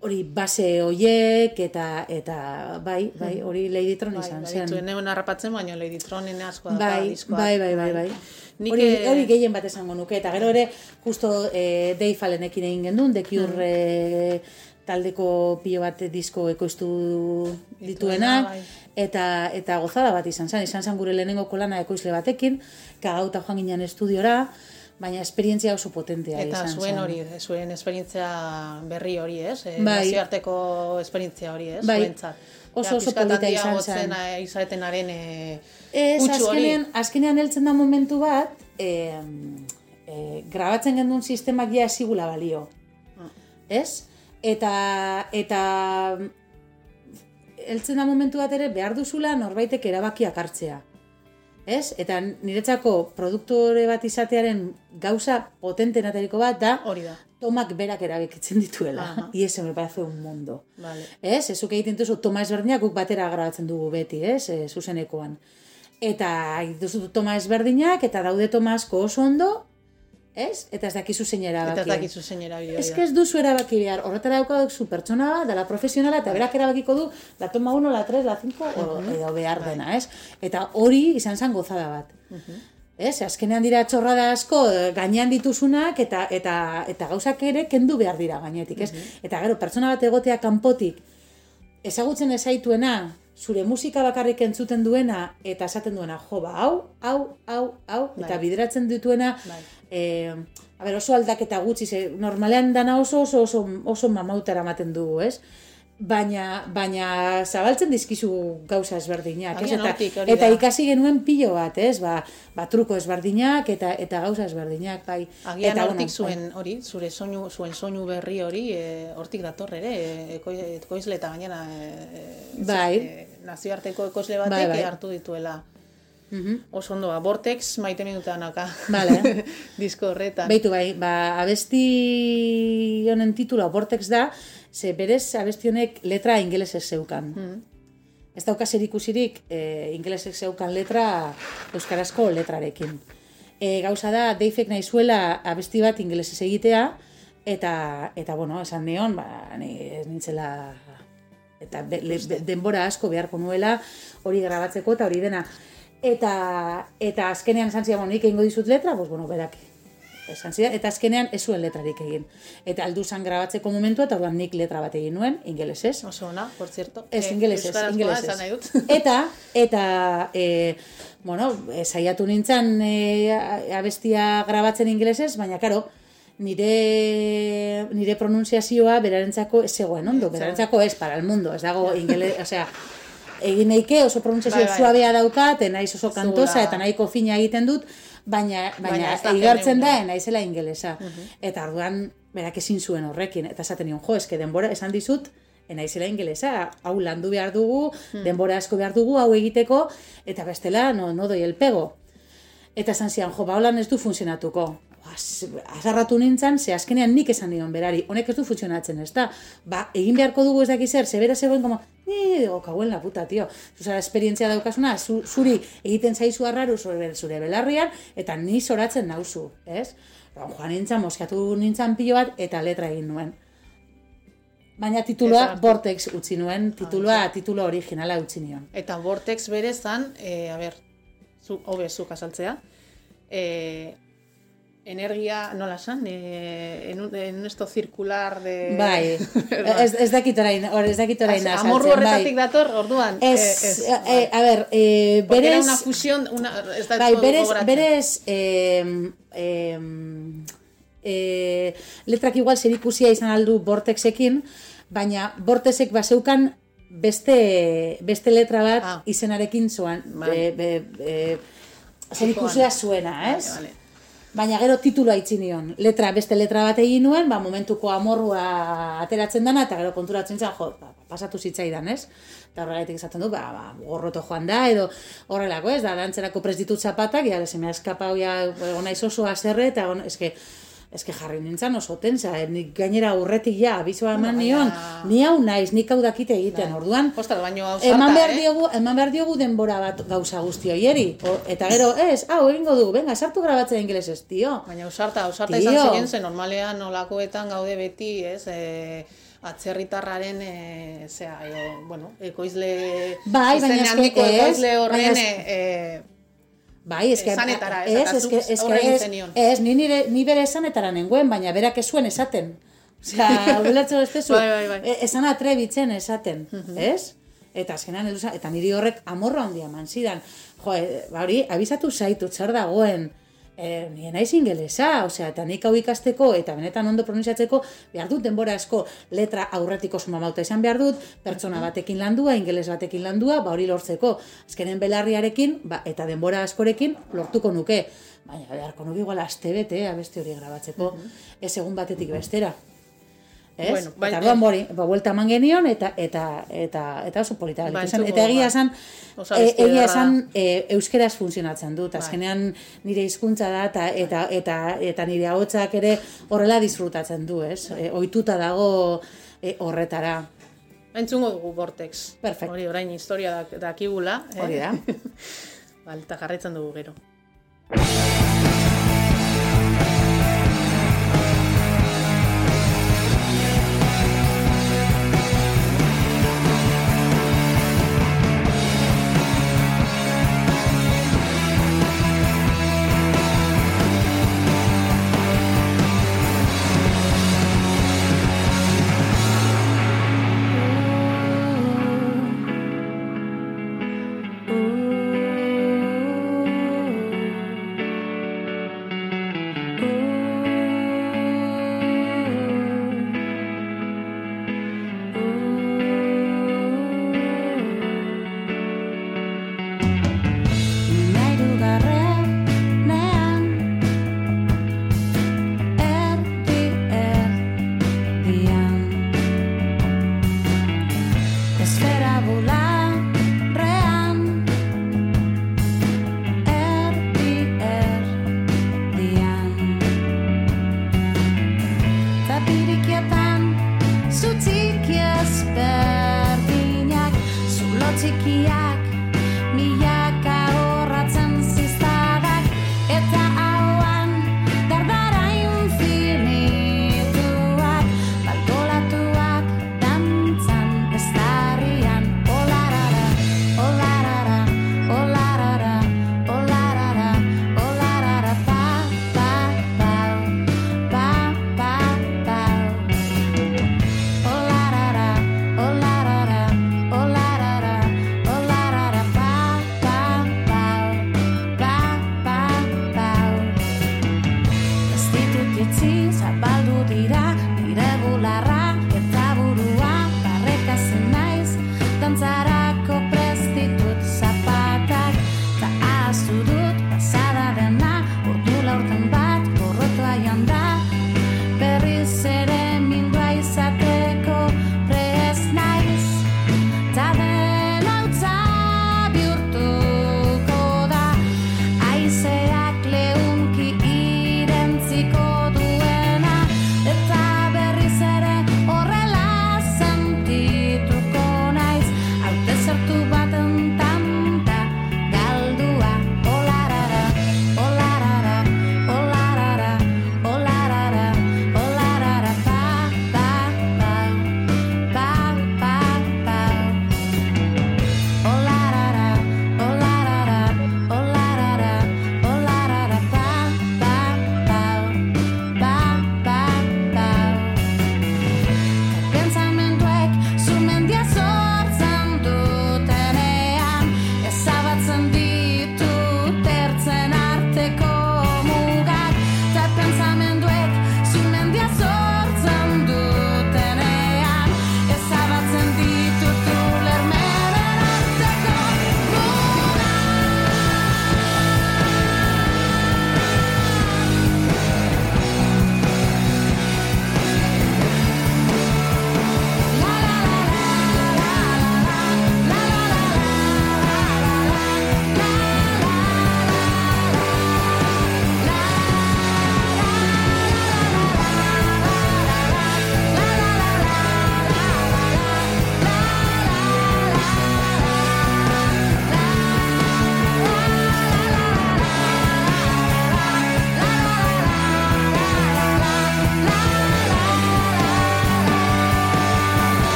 hori base hoiek eta eta bai, bai, hori Lady Tron bai, izan bai, zen. Bai, bai, harrapatzen, baina Lady Tronen asko da bai, bai, bai, bai, bai. Hori, hori gehien bat esango nuke, eta gero ere, justo e, deifalenekin egin gendun, dekiur mm. e, taldeko pilo bat disko ekoiztu dituenak, bai. eta, eta gozada bat izan zen, izan zen gure lehenengo kolana ekoizle batekin, kagauta joan ginen estudiora, baina esperientzia oso potentea eta izan zuen hori, zuen esperientzia berri hori, ez? E, bai. Naziarteko esperientzia hori, ez? Bai. Oso oso polita izan zen. Izaetenaren e, Ez, azkenean, azkenean heltzen da momentu bat, e, e, grabatzen gendun sistemak ja esigula balio. Ah. Ez? Eta, eta heltzen da momentu bat ere behar duzula norbaitek erabakiak hartzea. Ez? Eta niretzako produktore bat izatearen gauza potentenateriko bat da, hori da. Tomak berak erabekitzen dituela. Uh -huh. Ese me parece un mundo. Vale. Ez? Ezuk egiten duzu, Toma ezberdinak guk batera grabatzen dugu beti, ez? E, zuzenekoan eta duzu toma ezberdinak, eta daude toma asko oso ondo, ez? Eta ez dakizu zein erabaki. Eta ez dakizu zein erabaki. Ez ez duzu erabaki behar, horretara dauka zu pertsona bat, dela profesionala, eta berak erabakiko du, la toma 1, la 3, la 5, uh -huh. edo behar bai. dena, ez? Eta hori izan zen gozada bat. Uh -huh. Ez, azkenean dira txorrada asko gainean dituzunak eta eta eta gauzak ere kendu behar dira gainetik, ez? Eta gero pertsona bat egotea kanpotik ezagutzen ezaituena, zure musika bakarrik entzuten duena eta esaten duena jo ba hau hau hau hau eta bai. bideratzen dituena bai. Eh, a ber, oso aldaketa gutxi ze normalean dana oso oso oso, oso mamautara ematen dugu, ez? baina baina zabaltzen dizkizu gauza ezberdinak, ez? Eta, eta ikasi genuen pilo bat, ez? Ba, ba truko ezberdinak eta eta gauza ezberdinak, bai. Agian eta hortik bai. zuen hori, zure soinu zuen soinu berri hori, e, hortik dator ere, e, ekoizle eta gainera e, bai. E, nazioarteko ekoizle batek bai, bai. hartu dituela. Mm -hmm. Oso ondo, ba, Vortex maite minuta naka. Vale. Disko horretan. Beitu bai, ba, abesti honen titula Vortex da, ze berez abestionek letra ingelesez zeukan. Mm. Ez dauka zer ikusirik e, ingelesez zeukan letra euskarazko letrarekin. E, gauza da, deifek nahi zuela abesti bat ingelesez egitea, eta, eta bueno, esan neon, ba, ni, nintzela eta denbora asko beharko nuela hori grabatzeko eta hori dena. Eta, eta azkenean esan zian, nik egingo dizut letra, pues, bueno, berak, esan zidan, eta azkenean ez zuen letrarik egin. Eta aldu zan grabatzeko momentu, eta orduan nik letra bat egin nuen, ingelesez. Oso ona, por cierto. Ez, eh, ingelesez, ingelesez. Eta, eta, e, bueno, saiatu nintzen e, abestia grabatzen ingelesez, baina, karo, nire, nire pronunziazioa berarentzako ez zegoen ondo, berarentzako ez, para el mundo, ez dago ingeles, o sea, egin neike oso pronunziazio bai, bai. suabea daukat, naiz oso kantosa, eta nahiko fina egiten dut, baina, baina, baina egartzen da, naizela ingelesa. Eta arduan, berak ezin zuen horrekin, eta esaten nion, jo, eske denbora, esan dizut, naizela ingelesa, hau landu behar dugu, hmm. denbora asko behar dugu, hau egiteko, eta bestela, no, no doi el pego. Eta esan zian, jo, ba, holan ez du funtzionatuko azarratu nintzen, ze azkenean nik esan nion berari, honek ez du funtzionatzen, ez da? Ba, egin beharko dugu ez dakiz zer, zebera zegoen, como, ni, digo, kauen la puta, tio. Zuzara, esperientzia daukasuna, zu, zuri egiten zaizu arraru zure, zure belarrian, eta ni zoratzen nauzu, ez? Ba, joan nintzen, moskatu nintzen pilo bat, eta letra egin nuen. Baina titulua Vortex utzi nuen, titulua, ah, titulo originala utzi nion. Eta Vortex berezan, e, a ber, zu, hobe, zu kasaltzea, e, energia, nola san, e, en, un, en esto circular de... Bai, ez, ez dakit orain, or, ez dakit orain azaltzen. Amorru horretatik bai. dator, orduan. Ez, eh, ez eh, bai. a ver, eh, berez... era una fusión, una, ez da bai, berez, berez, eh, eh, eh, letrak igual zer ikusia izan aldu Vortexekin, baina bortezek baseukan beste, beste letra bat ah. izenarekin zoan. Vale. Be, be, zer ikusea zuena, ez? Vale, vale. Baina gero titula itzi nion. Letra, beste letra bat egin nuen, ba, momentuko amorrua ateratzen dana, eta gero konturatzen zen, jo, ba, pasatu zitzaidan, ez? Eta horregaitik esaten du, ba, ba, gorroto joan da, edo horrelako, ez? Da, dantzerako presditut zapatak, ja, se me ha eskapau, ja, ona izoso azerre, eta, on, eske, eske jarri nintzen oso tensa, eh? nik gainera urretik ja, abizoa eman nion, ni hau naiz, nik hau dakite egiten, bai. orduan, Ostal, baino eman behar, eh? diogu, eman behar diogu denbora bat gauza guzti hoieri, eta gero, ez, hau, egingo du, venga, sartu grabatzen ingeles ez, tio. Baina usarta, usarta izan ziren, zen normalean nolakoetan gaude beti, ez, e, atzerritarraren e, zera, e, bueno, ekoizle bai, baina eske, ekoizle horren e, Bai, eske, esanetara, ez, eske, eske, ez, ez, ni, nire, ni bere esanetara nengoen, baina berak ez zuen esaten. Osea, ulertzo ez tezu, bai, bai, bai. E, esan atrebitzen esaten, uh ez? Eta azkenan, eta niri horrek amorra handia man zidan. Jo, e, ba hori, abizatu zaitu, txar dagoen, eh, nire naiz ingelesa, osea, eta nik hau ikasteko, eta benetan ondo pronunziatzeko, behar dut denbora asko letra aurretiko suma mauta izan behar dut, pertsona batekin landua, ingeles batekin landua, ba hori lortzeko, azkenen belarriarekin, ba, eta denbora askorekin lortuko nuke. Baina, beharko nuke igual aste bete, abeste hori grabatzeko, ez egun batetik bestera. Ez? Bueno, bai, eta orduan bori, ba, vuelta eman genion, eta, eta, eta, eta oso polita. Bai, eta egia esan, e, egia esan e, euskeraz funtzionatzen dut. Bai. Azkenean nire hizkuntza da, eta, eta, eta, eta nire ahotsak ere horrela disfrutatzen du, ez? E, oituta dago e, horretara. Entzungo dugu Vortex. Perfect. Hori orain historia dakigula. Da Hori da. Bale, eta jarretzen dugu gero.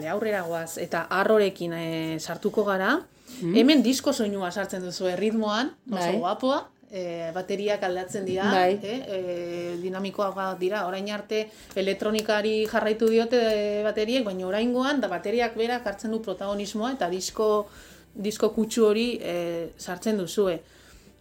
Bale, aurrera goaz, eta arrorekin e, sartuko gara. Mm. Hemen disko soinua sartzen duzu erritmoan, oso bai. guapoa, e, bateriak aldatzen dira, bai. e, e, dinamikoa dira, orain arte elektronikari jarraitu diote bateriek, baina orain da bateriak berak hartzen du protagonismoa, eta disko, disko kutsu hori e, sartzen duzue.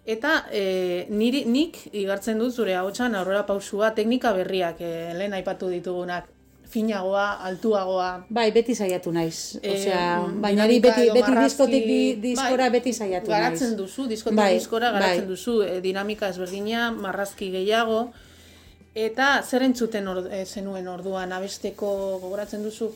Eta e, niri, nik igartzen dut zure hau aurrera pausua teknika berriak, e, lehen aipatu ditugunak, finagoa, altuagoa. Bai, beti saiatu naiz. E, Osea, baina beti, beti diskotik di, diskora bai, beti saiatu garatzen naiz. duzu, diskotik bai, diskora garatzen bai. duzu, e, dinamika ezberdina, marrazki gehiago. Eta zer entzuten or, e, zenuen orduan, abesteko gogoratzen duzu?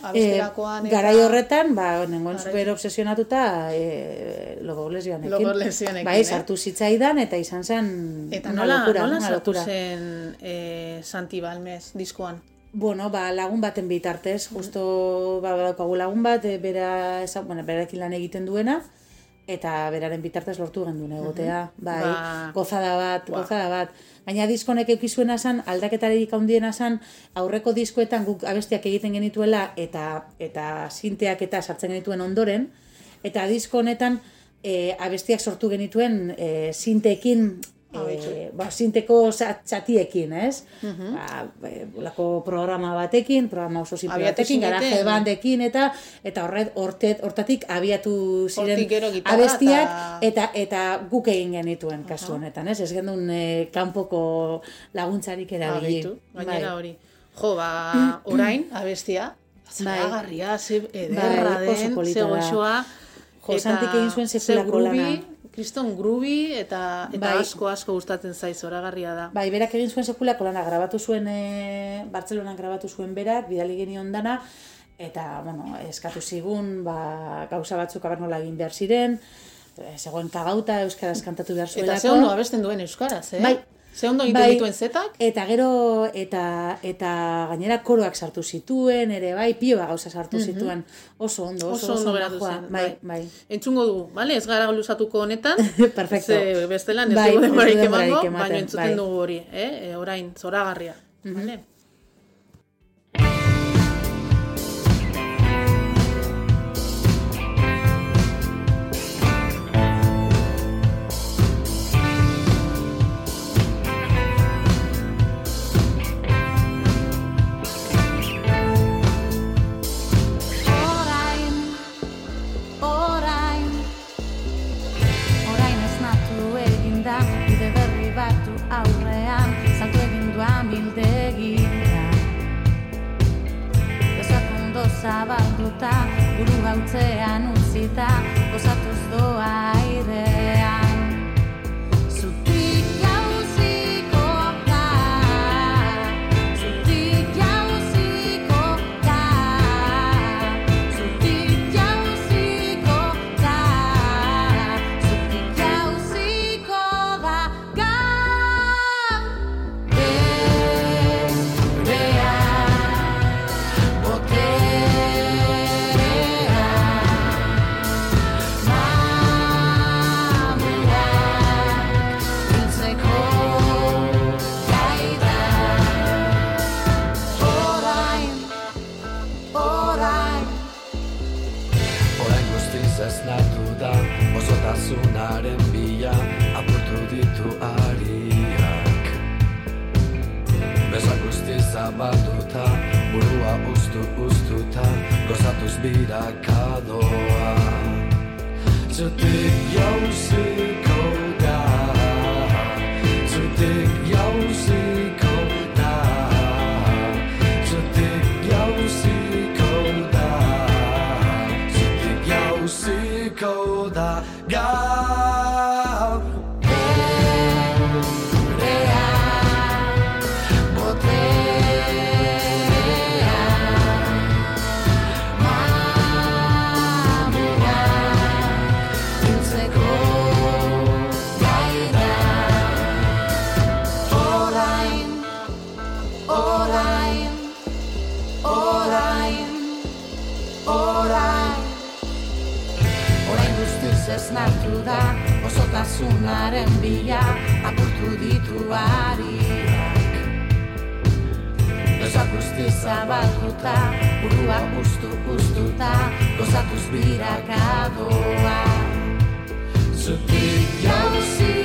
Abesterakoan, e, garai horretan, ba, nengoen super obsesionatuta e, logo lesionekin. Logo lesionekin, Bai, sartu zitzaidan eta izan zen Eta nola, locura, nola sartu zen e, Santi Balmes diskoan? Bueno, ba, lagun baten bitartez, justo ba, daukagu lagun bat, e, bera, eza, bueno, berarekin lan egiten duena, eta beraren bitartez lortu genduen egotea, bai, ba. gozada bat, ba. gozada bat. Gaina diskonek eukizuena zan, aldaketarik handiena zan, aurreko diskoetan guk abestiak egiten genituela, eta eta sinteak eta sartzen genituen ondoren, eta diskonetan e, abestiak sortu genituen e, sinteekin e, ba, sinteko txatiekin, ez? Uh -huh. ba, programa batekin, programa oso batekin, garaje bandekin, eta eta horret, hortet, hortatik abiatu ziren abestiak, eta, eta guk egin genituen kasu honetan, ez? Ez gendun e, kanpoko laguntzarik erabili. Gainera bai. hori. Jo, ba, orain, abestia, zeragarria, ze ederra bai, den, ze goxoa, Jo, zantik egin zuen sekulako lana kriston grubi eta eta bai. asko asko gustatzen zaiz oragarria da. Bai, berak egin zuen sekulako lana grabatu zuen e, Bartzelonan grabatu zuen berak, bidali genion dana eta bueno, eskatu zigun, ba, gauza batzuk abernola egin behar ziren, e, zegoen kagauta euskaraz kantatu behar zuelako. Eta ze abesten duen euskaraz, eh? Bai, Ze ondo egiten bai, dituen zetak? Eta gero, eta, eta gainera koroak sartu zituen, ere bai, pioa gauza sartu mm zituen. Oso ondo, oso, oso, ondo zen. Bai, bai, bai. Entzungo dugu, bale? Ez gara lusatuko honetan. Perfecto. Ze bestelan ez bai, dugu denborarik emango, baina entzuten bai. dugu hori, eh? E, orain, zoragarria. Mm -hmm. Vale? Zabalduta, buru gautzean utzita, gozatuz doa Gozatuz birakadoa Zutik jauziko da Zutik da osotasunaren bila apurtu ditu ariak. Gauza guzti zabalduta Burua ustu ustuta Gozatuz birakadoa Zutik jauziko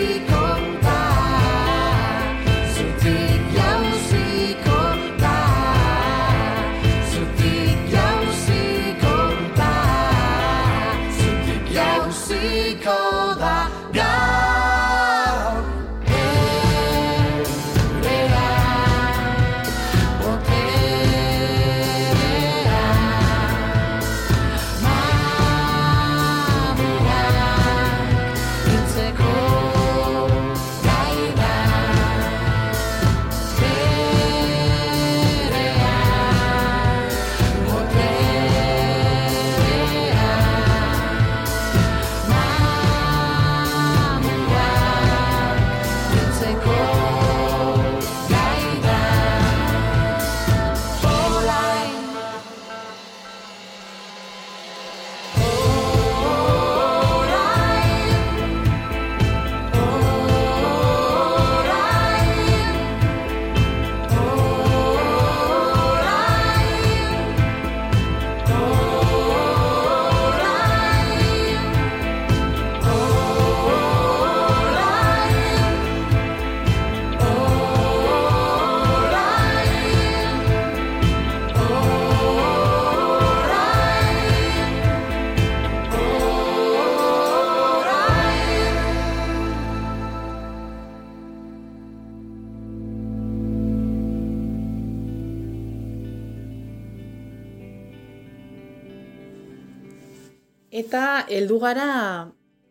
heldu gara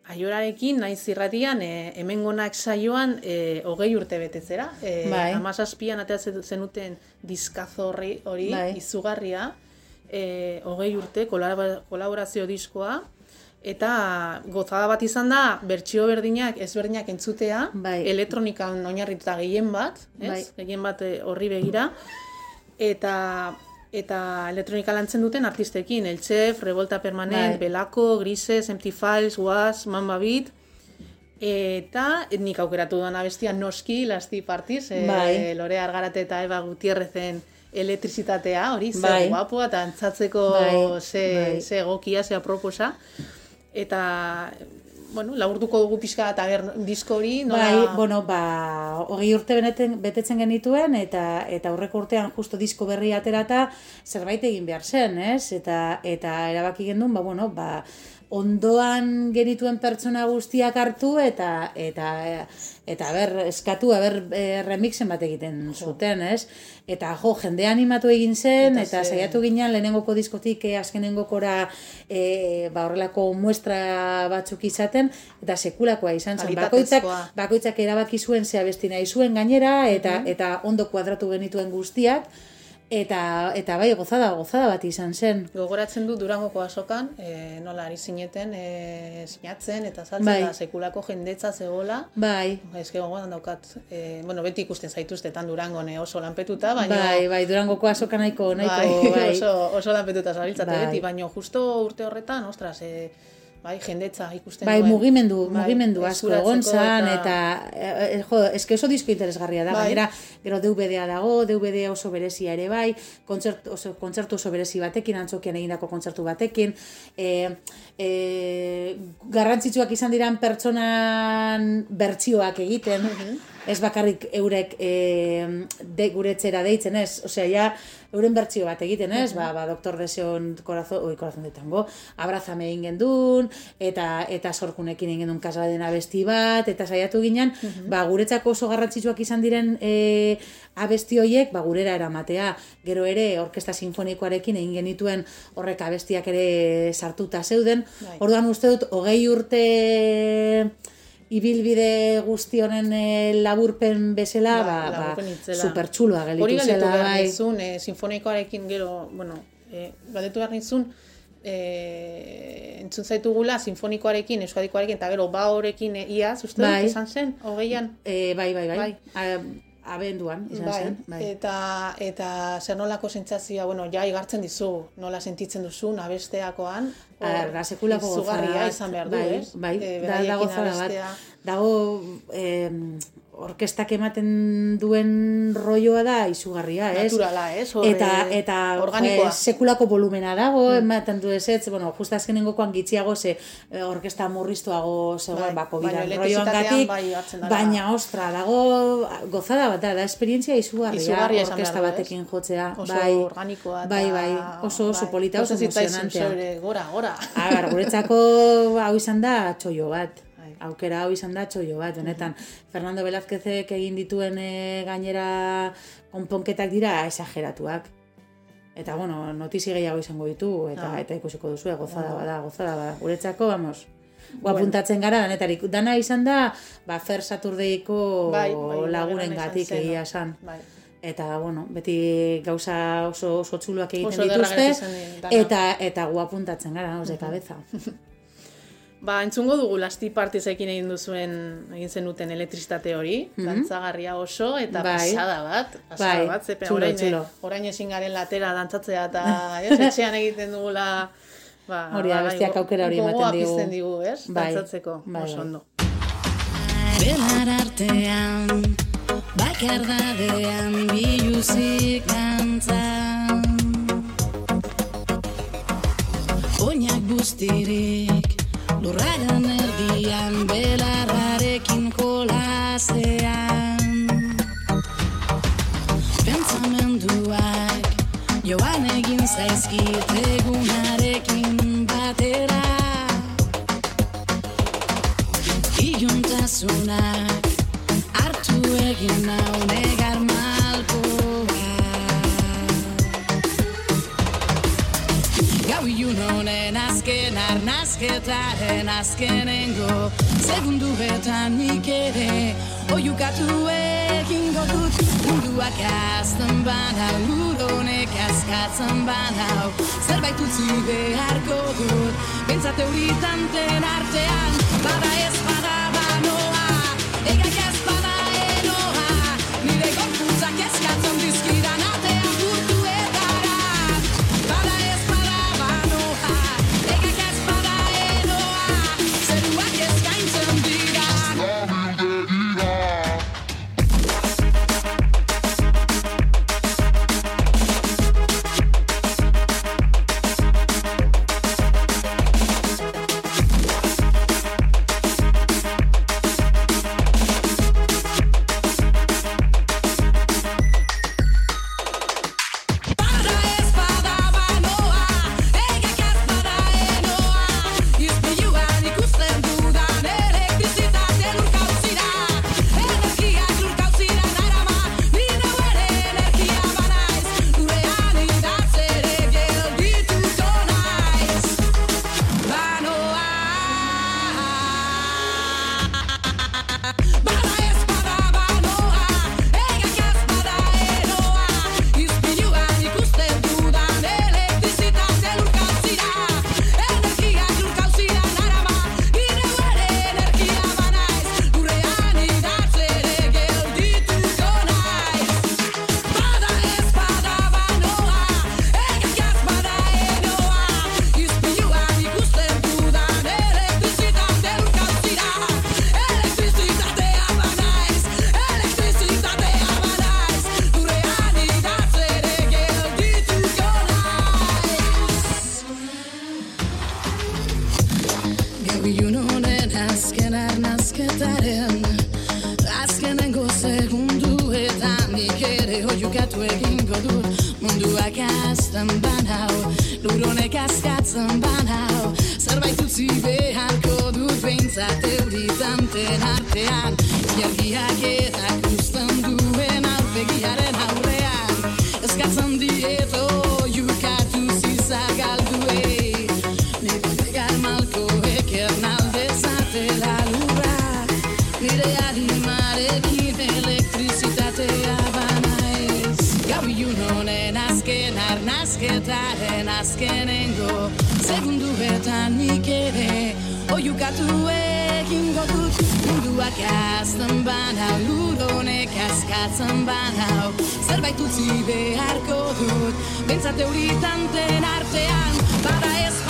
aiorarekin naiz irratian e, hemengonak saioan e, hogei urte betezera. E, bai. Amazazpian atea zenuten diskazo hori, hori bai. izugarria. E, hogei urte kolaborazio diskoa. Eta gozada bat izan da, bertsio berdinak, ezberdinak entzutea, bai. elektronikan oinarrituta gehien bat, ez? Bai. gehien bat e, horri begira. Eta eta elektronika lantzen duten artistekin, El Chef, Revolta Permanent, bai. Belako, Grises, Empty Files, Was, Mamba Beat, eta nik aukeratu duan abestia Noski, Lasti Partiz, e, bai. Lore Argarate eta Eva Gutierrezen elektrizitatea, hori, ze bai. guapua, eta antzatzeko bai. ze, bai. ze gokia, ze aproposa. Eta bueno, laburtuko dugu pixka eta ber, disko hori, nola... Bai, bueno, ba, hogei urte beneten, betetzen genituen, eta eta aurreko urtean justo disko berri aterata zerbait egin behar zen, ez? Eta, eta erabaki gendun, ba, bueno, ba, ondoan genituen pertsona guztiak hartu eta eta eta ber eskatu ber e, remixen bat egiten zuten, ez? Eta jo, jende animatu egin zen eta, eta saiatu ginen lehenengoko diskotik e, azkenengokora e, ba horrelako muestra batzuk izaten eta sekulakoa izan zen. Bakoitzak bakoitzak erabaki zuen zea besti nahi zuen gainera eta eta ondo kuadratu genituen guztiak. Eta, eta bai, gozada, gozada bat izan zen. Gogoratzen du Durangoko asokan, e, nola ari zineten, e, sinatzen eta saltzen bai. da sekulako jendetza zegoela. Bai. Ba, ez que gogoan daukat, e, bueno, beti ikusten zaituztetan Durango ne oso lanpetuta, baina... Bai, bai, Durangoko asokan nahiko, nahiko, bai. bai. Oso, oso lanpetuta zabiltzate bai. beti, baina justo urte horretan, ostras, e, bai, jendetza ikusten bai, mugimendu, bai, mugimendu asko egon zan, eta, eta e, jo, eske oso disko interesgarria da, bai. gainera, gero DVD-a dago, DVD oso berezia ere bai, kontzert, oso, kontzertu oso berezi batekin, antzokian egindako kontzertu batekin, e, e, garrantzitsuak izan diran pertsonan bertsioak egiten, mhm ez bakarrik eurek e, de, guretzera deitzen ez, osea, ja, euren bertsio bat egiten ez, ba, ba, doktor deseon korazon, oi, korazon de tango, abrazame egin duen, eta, eta sorkunekin egin duen kasaren abesti bat, eta saiatu ginen, ba, guretzako oso garrantzitsuak izan diren e, abesti hoiek, ba, gurera eramatea, gero ere, orkesta sinfonikoarekin egin genituen horrek abestiak ere sartuta zeuden, bai. orduan uste dut, hogei urte ibilbide guzti honen e, laburpen bezala, ba, ba, ba super txulua gelitu Hori galitu behar bai. nizun, e, sinfonikoarekin gero, bueno, e, galitu behar nizun, e, entzun zaitugula sinfonikoarekin, euskadikoarekin, eta gero ba horrekin e, iaz, uste bai. dut, izan zen, hogeian? E, bai, bai, bai. bai abenduan izan bai, zen. Bai. Eta, eta zer nolako sentsazioa, bueno, ja igartzen dizu, nola sentitzen duzu, nabesteakoan. Da, sekulako gozara. izan behar du, bai, Bai, e, da, dago zara bat. Dago, eh, orkestak ematen duen rolloa da izugarria, ez? Naturala, ez? eta eta organikoa. sekulako volumena dago, mm. ematen du ez, ez, bueno, justa azkenengokoan gitxiago ze eh, orkesta murriztuago zegoen bai, bako bidan rolloan gatik, bai, baina ostra, dago gozada bat da, da esperientzia izugarria, izugarria orkesta batekin jotzea. Oso bai, organikoa. Bai, bai, oso, oso bai, polita, oso emozionantea. Gora, gora. Agar, guretzako hau izan da txoio bat aukera hau izan da txoio bat, honetan. Fernando Velázquezek egin dituen e, gainera konponketak dira exageratuak. Eta, bueno, notizi gehiago izango ditu, eta ah. eta ikusiko duzu, gozada bada, gozada bada. Guretzako, vamos, guapuntatzen gara, danetarik. Dana izan da, ba, Fer Saturdeiko bai, bai, lagunen gatik egia esan. Bai. Eta, bueno, beti gauza oso, oso txuluak egiten dituzte, eta, eta guapuntatzen gara, oze, kabeza. Ba, entzungo dugu lasti partizekin egin duzuen, egin zenuten elektrizitate hori, mm dantzagarria oso, eta bai. pasada bat, pasada bai. bat, zepe, orain, txulo. orain ezin garen latera dantzatzea, eta ez, etxean egiten dugula, ba, hori da, ba, bestiak aukera hori ematen digu. Gogoa digu, ez, bai. dantzatzeko, bai, oso bai. ondo. Belar artean, bakardadean, biluzik dantzan. Oinak bustirik, Lurraren erdian belarrarekin kolazean Pentsamenduak joan egin zaizkit egunarekin batera. Iuntasunak hartu egin nau azken arnazketaren azkenengo Segunduetan nik ere. Oiukatu egin dut Munduak azten bana Uronek azkatzen bana Zerbait utzi beharko dut Bentsat euritan den artean Bada ez Honen azken arnazketaren azkenengo Segundu eta nik ere Oiukatu egin gotut. Munduak azten banau Luronek azkatzen banau Zerbait utzi beharko dut. Bentsate hori tanten artean Bada ez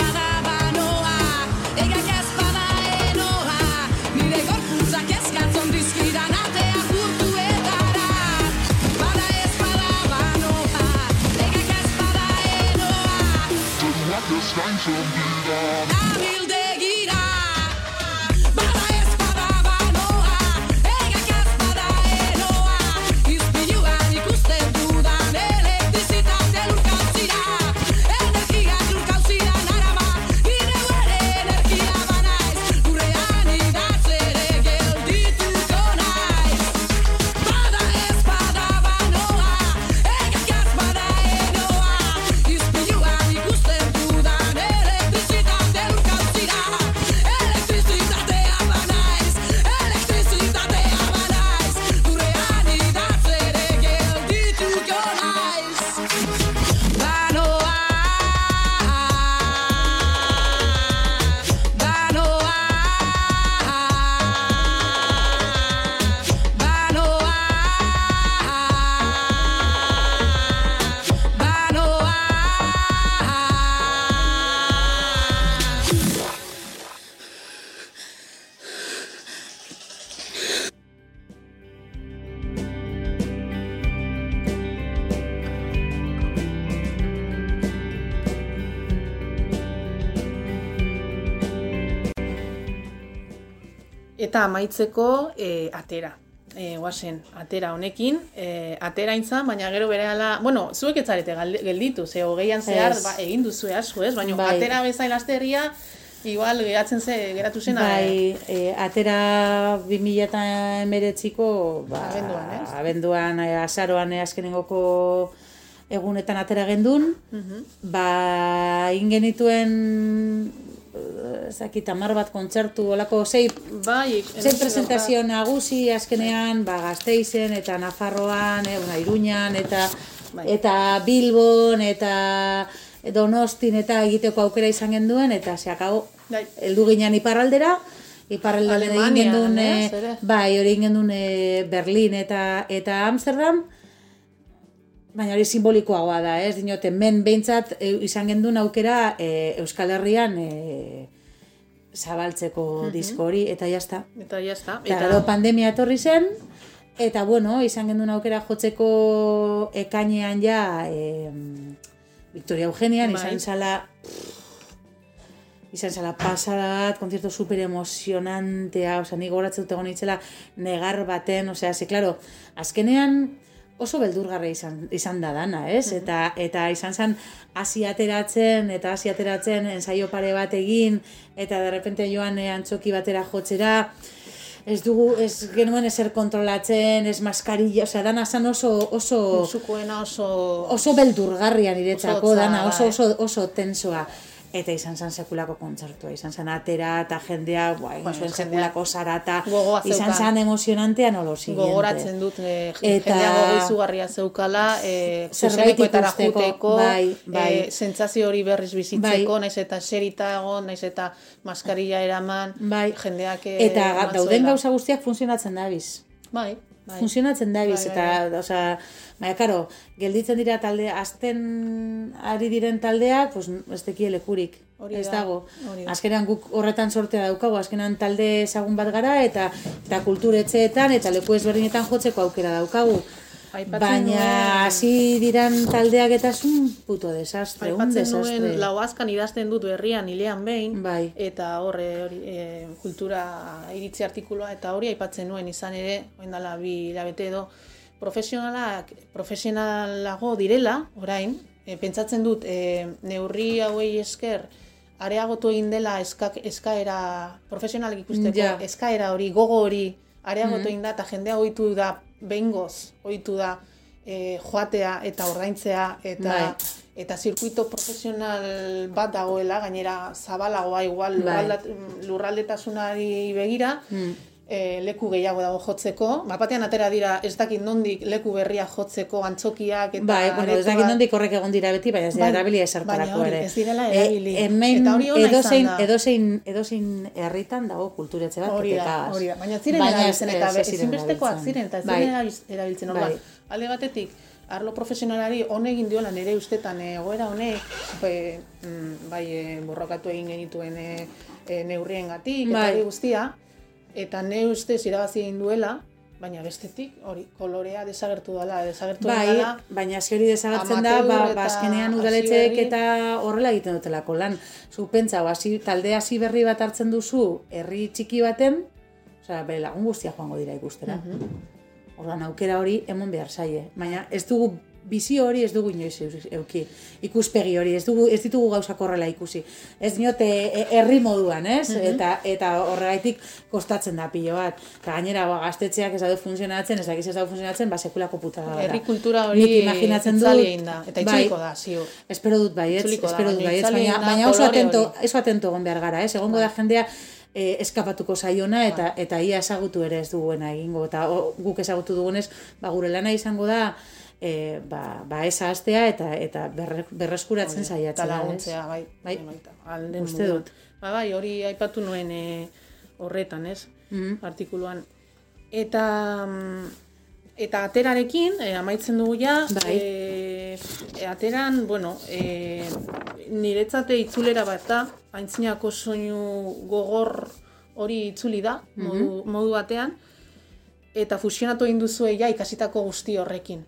ganz schön wieder. Amaitzeko e, atera. E, guazen, atera honekin, e, atera intzan, baina gero bere ala, bueno, zuek etzarete gelditu, ze hogeian zehar, ba, egin duzu asko, ez? Baina bai. atera bezain lasterria, igual geratzen ze, geratu zen. Bai, e, atera 2000 eta emeretziko, ba, abenduan, ez? Abenduan, e, azaroan, e, azkenengoko egunetan atera gendun, uh ba, ingenituen ezakit, amar bat kontzertu, olako zei, bai, zei presentazio nagusi azkenean, ba, gazteizen, eta Nafarroan, e, Iruñan, eta, bai. eta Bilbon, eta Donostin, eta egiteko aukera izan genduen, eta zeakau, bai. eldu ginen iparraldera, iparraldera egin genduen, e, bai, hori egin genduen Berlin eta, eta Amsterdam, baina hori simbolikoagoa da, ez? Dinote, men behintzat e, izan gendun aukera e, Euskal Herrian e, zabaltzeko mm disko hori, eta jazta. Eta jazta. Eta, eta pandemia etorri zen, eta bueno, izan gendun aukera jotzeko ekainean ja e, Victoria Eugenian, bai. izan zala izan zala pasada bat, konzertu super emozionantea, oza, ni goratzen dut egon negar baten, osea, ze, claro, azkenean, oso beldurgarra izan, izan da dana, ez? Eta, eta izan zen hasi ateratzen, eta hasi ateratzen ensaio pare bat egin, eta derrepente joan eh, antzoki batera jotzera, ez dugu, ez genuen ezer kontrolatzen, ez maskarilla, osea, dana zan oso, oso... oso... Oso beldurgarria niretzako, dana, oso, oso, oso tensoa eta izan zen sekulako kontzertua, izan zen atera eta jendea, bai, bueno, zuen sekulako zarata, izan zen emozionantea nolo siguiente. Gogoratzen dut, eh, eta, jendea gogo zeukala, eh, zuzeneko eta rajuteko, bai, bai. Eh, sentzazio hori berriz bizitzeko, bai. naiz eta serita egon, naiz eta maskarilla eraman, bai. jendeak... Eh, eta dauden gauza guztiak funtzionatzen da biz. Bai. Bai. Funtzionatzen da biz, bai, bai, eta, bai. osea, baina, karo, gelditzen dira talde, azten ari diren taldea, pues, ez teki lekurik, ez dago. Azkenean guk horretan sortea daukagu, azkenean talde ezagun bat gara, eta eta kulturetxeetan, eta leku ezberdinetan jotzeko aukera daukagu. Baina hasi diran taldeak eta un puto desastre, un desastre. nuen lau azkan idazten dut berrian hilean behin, bai. eta horre hori, e, kultura iritzi artikuloa, eta hori aipatzen nuen izan ere, oen dala bi labete edo, profesionalak, profesionalago direla, orain, e, pentsatzen dut, e, neurri hauei esker, areagotu egin dela eskak, eskaera, profesionalik ikusteko, eskaera hori, gogo hori, areagotu mm -hmm. egin da, eta jendea ohitu da behingoz ohitu da e, joatea eta ordaintzea eta bai. eta zirkuito profesional bat dagoela gainera zabalagoa igual bai. lurraldetasunari begira mm. E, leku gehiago dago jotzeko. Bapatean atera dira ez dakit nondik leku berria jotzeko antzokiak eta bai, bueno, ez dakit nondik horrek egon dira beti baina ez dira bai, erabili esartarako ere. ez direla e, erabili. E, eta hori edozein, edozein, edozein herritan dago kulturetze bat hori da, hori da, baina ziren erabiltzen eta ezinbestekoak ziren eta bai. erabiltzen. Bai. alde batetik arlo profesionalari hone egin diola nire ustetan egoera honek bai, bai borrokatu egin genituen e, e, neurrien gatik, bai. eta guztia, eta ne ustez irabazi egin duela, baina bestetik hori kolorea desagertu dela, desagertu bai, dela. baina eske hori desagertzen da, ba, ba azkenean udaletxeek eta horrela egiten dutelako lan. Zu pentsa, hasi talde hasi berri bat hartzen duzu herri txiki baten, osea, bere lagun guztia joango dira ikustera. Mm Ordan aukera hori emon behar zaie, baina ez dugu bizi hori ez dugu inoiz euki. Ikuspegi hori ez dugu ez ditugu gauzak horrela ikusi. Ez diote e, herri moduan, ez? Mhm. Eta eta horregaitik kostatzen da pilo bat. Ta gainera ba gaztetxeak ez daude funtzionatzen, ez dakiz ez daude funtzionatzen, ba sekulako puta da. Herri kultura hori imaginatzen du da eta itzuliko bai, da, ziur. Espero dut bai, ez? Espero dut bai, baina baina oso atento, oso atento egon behar gara, ez? Egongo da bai. jendea e, eskapatuko zaiona eta eta ia ezagutu ere ez duguena egingo eta guk ezagutu dugunez ba gure lana izango da e, ba, ba astea eta eta berreskuratzen saiatzen da laguntzea bai bai, bai. uste dut. Ba bai hori aipatu nuen e, horretan ez? Mm artikuluan. Eta mm, eta aterarekin e, amaitzen dugu ja bai. e, e, ateran bueno e, niretzate itzulera bat da aintzinako soinu gogor hori itzuli da modu, mm modu batean eta fusionatu egin duzue ja ikasitako guzti horrekin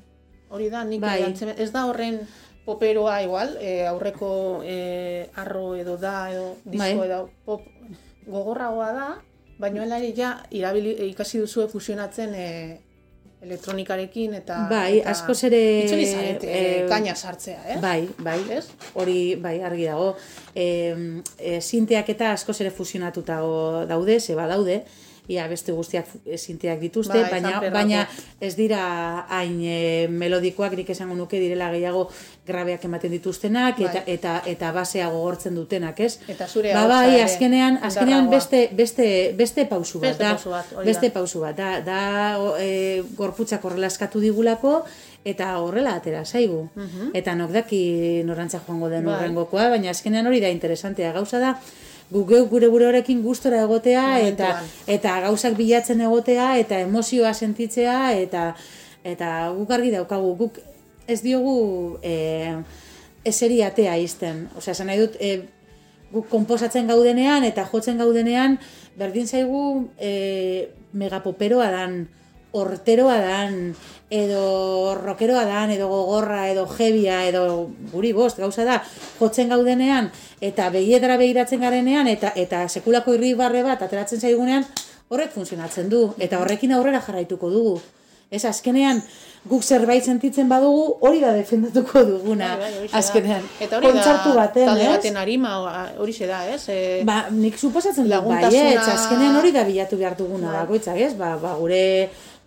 Hori da, nik bai. ez da horren poperoa igual, e, aurreko e, arro edo da, edo disko bai. edo pop gogorragoa da, baina ere ja irabili, ikasi duzu fusionatzen e, elektronikarekin eta bai, asko ere e, kaina sartzea, eh? Bai, bai. Ez? Hori bai argi dago. Eh, e, sinteak eta asko ere fusionatuta daude, se ba daude ia beste guztiak esinteak dituzte, bai, baina, baina ez dira hain e, melodikoak nik esango nuke direla gehiago grabeak ematen dituztenak bai. eta, eta eta basea gogortzen dutenak, ez? Eta zure ba, bai, azkenean, azkenean beste, beste, beste pausu bat, beste pausu bat, beste pausu bat, da, da e, gorputzak horrela eskatu digulako, eta horrela atera zaigu. Mhm. Eta nok daki norantza joango den bai. baina azkenean hori da interesantea gauza da, gure gure gure horrekin gustora egotea eta eta gauzak bilatzen egotea eta emozioa sentitzea eta eta guk argi daukagu guk ez diogu eh eseri atea izten. Osea, esan nahi dut e, guk konposatzen gaudenean eta jotzen gaudenean berdin zaigu e, megapoperoa dan, horteroa dan, edo rokeroa dan, edo gogorra, edo jebia, edo guri bost, gauza da, jotzen gaudenean, eta begietara begiratzen garenean, eta eta sekulako irri barre bat, ateratzen zaigunean, horrek funtzionatzen du, eta horrekin aurrera jarraituko dugu. Ez, azkenean, guk zerbait sentitzen badugu, hori da defendatuko duguna, bai, bai, azkenean. Eta hori da, talde baten harima, hori da, ez? E, ba, nik suposatzen dut, bai, ez, azkenean hori da bilatu behar duguna, bai. bakoitzak, ez? Ba, ba, gure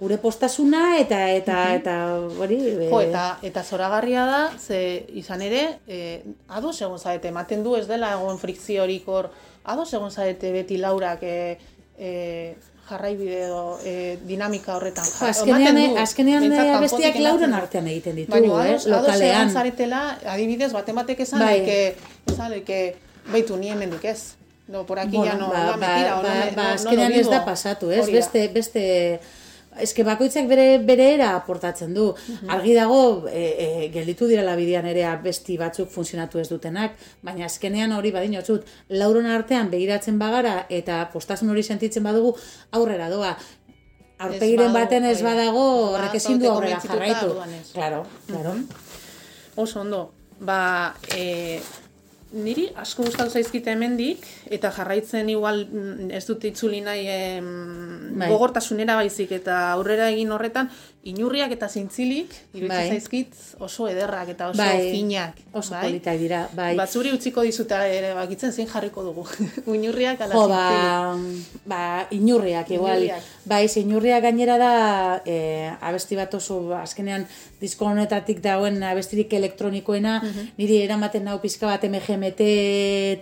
gure postasuna eta eta mm eta hori jo eta eta zoragarria da ze izan ere eh ado segun zaete ematen du ez dela egon frikziorik hor ado segun zaete beti Laurak eh e, jarrai edo e, dinamika horretan ja, azkenean du, azkenean bestiak lauren artean egiten ditugu eh lokalean. ado zaretela adibidez baten batek esan bai. que esan que baitu ni hemendik ez. No por aquí bueno, ya no ba, ba, ba, ba, ba, azkenean ez da pasatu ez? Beste beste eske bakoitzak bere bere era aportatzen du. Mhm. Argi dago e, e, gelditu dira la bidean ere besti batzuk funtzionatu ez dutenak, baina azkenean hori badin otzut, lauron artean begiratzen bagara eta postasun hori sentitzen badugu aurrera doa. Aurpegiren baten ez badago horrek ezin du aurrera jarraitu. Claro, claro. Oso ondo. Ba, eh niri asko gustatu zaizkite hemendik eta jarraitzen igual mm, ez dut itzuli nahi bai. gogortasunera baizik eta aurrera egin horretan inurriak eta zintzilik iruditzen bai. zaizkit oso ederrak eta oso bai. finak oso bai? politak dira bai batzuri utziko dizuta ere bakitzen zein jarriko dugu inurriak ala jo, ba, ba inurriak igual bai inurriak gainera da e, abesti bat oso azkenean disko honetatik dauen abestirik elektronikoena mhm. niri eramaten nau pizka bat MGMT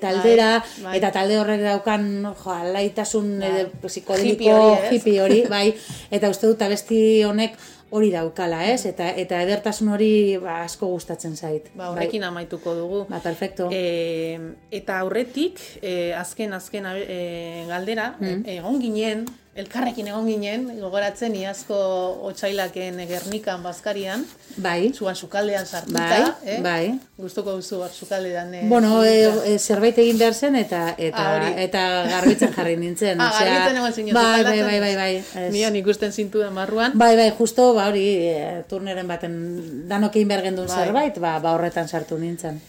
taldera bai, bai. eta talde horrek daukan jo alaitasun bai. psikodeliko hippie hori bai eta uste dut abesti honek hori daukala, ez? Eta eta edertasun hori ba, asko gustatzen zait. Ba, horrekin bai. amaituko dugu. Ba, perfecto. E, eta aurretik, e, azken azken e, galdera, mm. egon ginen elkarrekin egon ginen, gogoratzen iazko otsailaken Gernikan Baskarian. Bai. Zuan sukaldean sartuta, bai, eh? Bai. Gustuko duzu bar sukaldean. Eh, bueno, e, zerbait egin behar zen eta eta ah, eta garbitzen jarri nintzen, ah, osea. garbitzen egon zinen bai, bai, bai, bai, bai. Nian ikusten zintu marruan. Bai, bai, justo, ba hori, e, turneren baten danokein behar gendun bai. zerbait, ba, ba horretan sartu nintzen.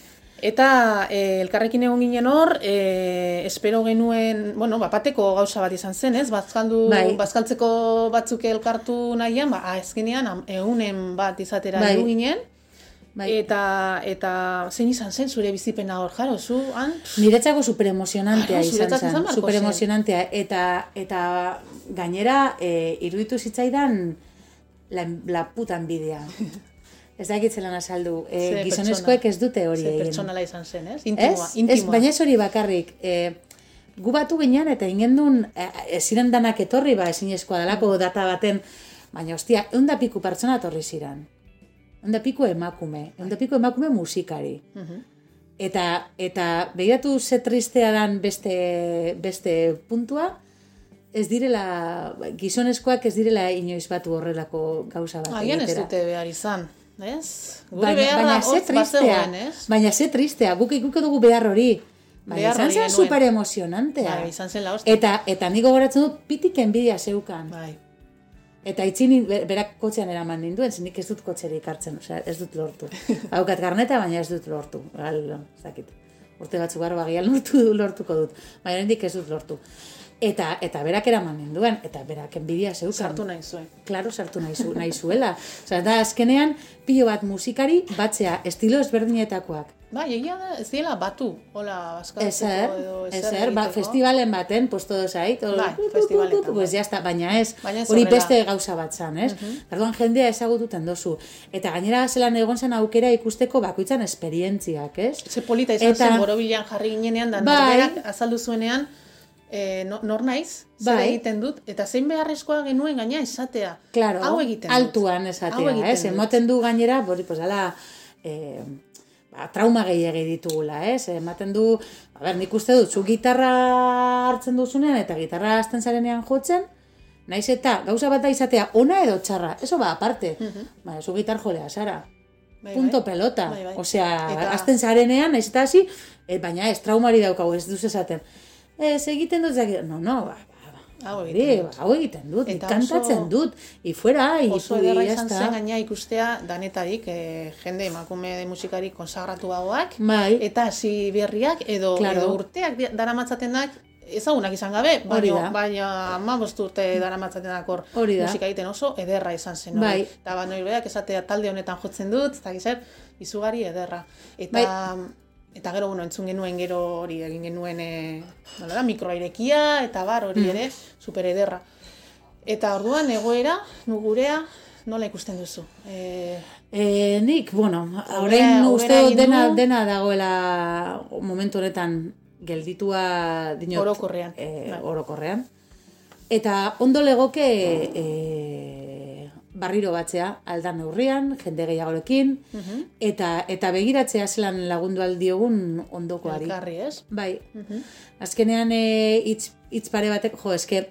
Eta e, elkarrekin egon ginen hor, e, espero genuen, bueno, bapateko gauza bat izan zen, ez? Bazkaldu, bai. bazkaltzeko batzuk elkartu nahian, ba, ezkenean, egunen bat izatera bai. ginen. Bai. Eta, eta zein izan zen zure bizipena hor, jaro, zu, han? Niretzako super izan zen, super emozionantea. Eta, eta gainera, e, iruditu zitzaidan, la, la puta envidia. Ez da egitzen azaldu. E, gizonezkoek ez dute hori egin. Ze pertsonala izan zen, ez? Intimoa. Ez, ez baina ez hori bakarrik. E, gu batu ginen eta ingendun, e, ez ziren danak etorri, ba, ezin eskoa dalako data baten, baina ostia, egun da piku pertsona etorri ziren. Egun da piku emakume. Egun da piku emakume musikari. Mhm. Eta, eta behiratu ze tristea dan beste, beste puntua, ez direla, gizonezkoak ez direla inoiz batu horrelako gauza bat. Agian ez dute behar izan ez? Gure baina, beharra ze tristea, ez? Baina ze tristea, guk ikuko dugu behar hori. Baina izan zen super emozionantea. Bai, izan zen la hostia. Eta, eta niko goratzen dut pitik enbidia zeukan. Bai. Eta itzin berak kotxean eraman ninduen, zenik ez dut kotxerik hartzen, osea, ez dut lortu. Haukat garneta, baina ez dut lortu. Gal, ez dakit. Urte batzu gara bagial lortu, lortuko dut. Baina hendik ez dut lortu. Eta eta berak eraman ninduen, eta berak enbidia zeukan. Sartu nahi zuen. Claro, sartu nahi, zu, nahi zuela. Osa, da azkenean, pilo bat musikari batzea, estilo ezberdinetakoak. Ba, egia da, ez diela batu, hola, baskatzeko edo ezer. ba, festivalen baten, pues todo zait. Bai, festivaletan. Pues ya está, baina ez, hori beste gauza bat zan, ez? Uh -huh. jendea ezagututen dozu. Eta gainera zelan egon zen aukera ikusteko bakoitzan esperientziak, ez? Ze polita izan Eta, zen borobilan jarri ginenean, da bai, azaldu zuenean, e, nor naiz, zer bai. egiten dut, eta zein beharrezkoa genuen gaina esatea. Claro, hau egiten altuan esatea, ez? Emoten du gainera, bori, pues, ala, e, ba, trauma gehiagei ditugula, ez? Ematen du, a ber, nik uste dut, zu gitarra hartzen duzunean, eta gitarra hasten zarenean jotzen, naiz eta gauza bat da izatea ona edo txarra, eso ba, aparte, uh -huh. ba, zu gitar jolea, zara. Bai, Punto bai. pelota. Bai, bai. Osea, eta... azten zarenean, naiz eta hasi, e, baina ez traumari daukagu, ez duz esaten ez egiten dut zakit, no, no, ba, ba, ba, hau egiten dut, hau egiten dut, eta kantatzen dut, i fuera, i oso ederra izan zen gaina ikustea danetarik, eh, jende emakume musikari konsagratu bagoak, bai. eta hasi berriak, edo, claro. edo urteak dara matzaten ezagunak izan gabe, baina, baina ama urte dara matzaten hor musika egiten oso, ederra izan zen. Bai. Eta baina esatea talde honetan jotzen dut, eta gizar, izugarri ederra. Eta, bai. Eta gero, bueno, entzun genuen gero hori egin genuen e, da, mikroairekia eta bar hori mm. ere, super ederra. Eta orduan egoera, nugurea, nola ikusten duzu? E, e, nik, bueno, horrein uste dena, dena dagoela momentu honetan gelditua dinot. Orokorrean. E, orokorrean. Eta ondo legoke e, barriro batzea aldan neurrian, jende gehiagorekin, uh eta eta begiratzea zelan lagundu aldiogun ondokoari. Elkarri, ez? Bai. Uh Azkenean e, hitz pare batek, jo, eske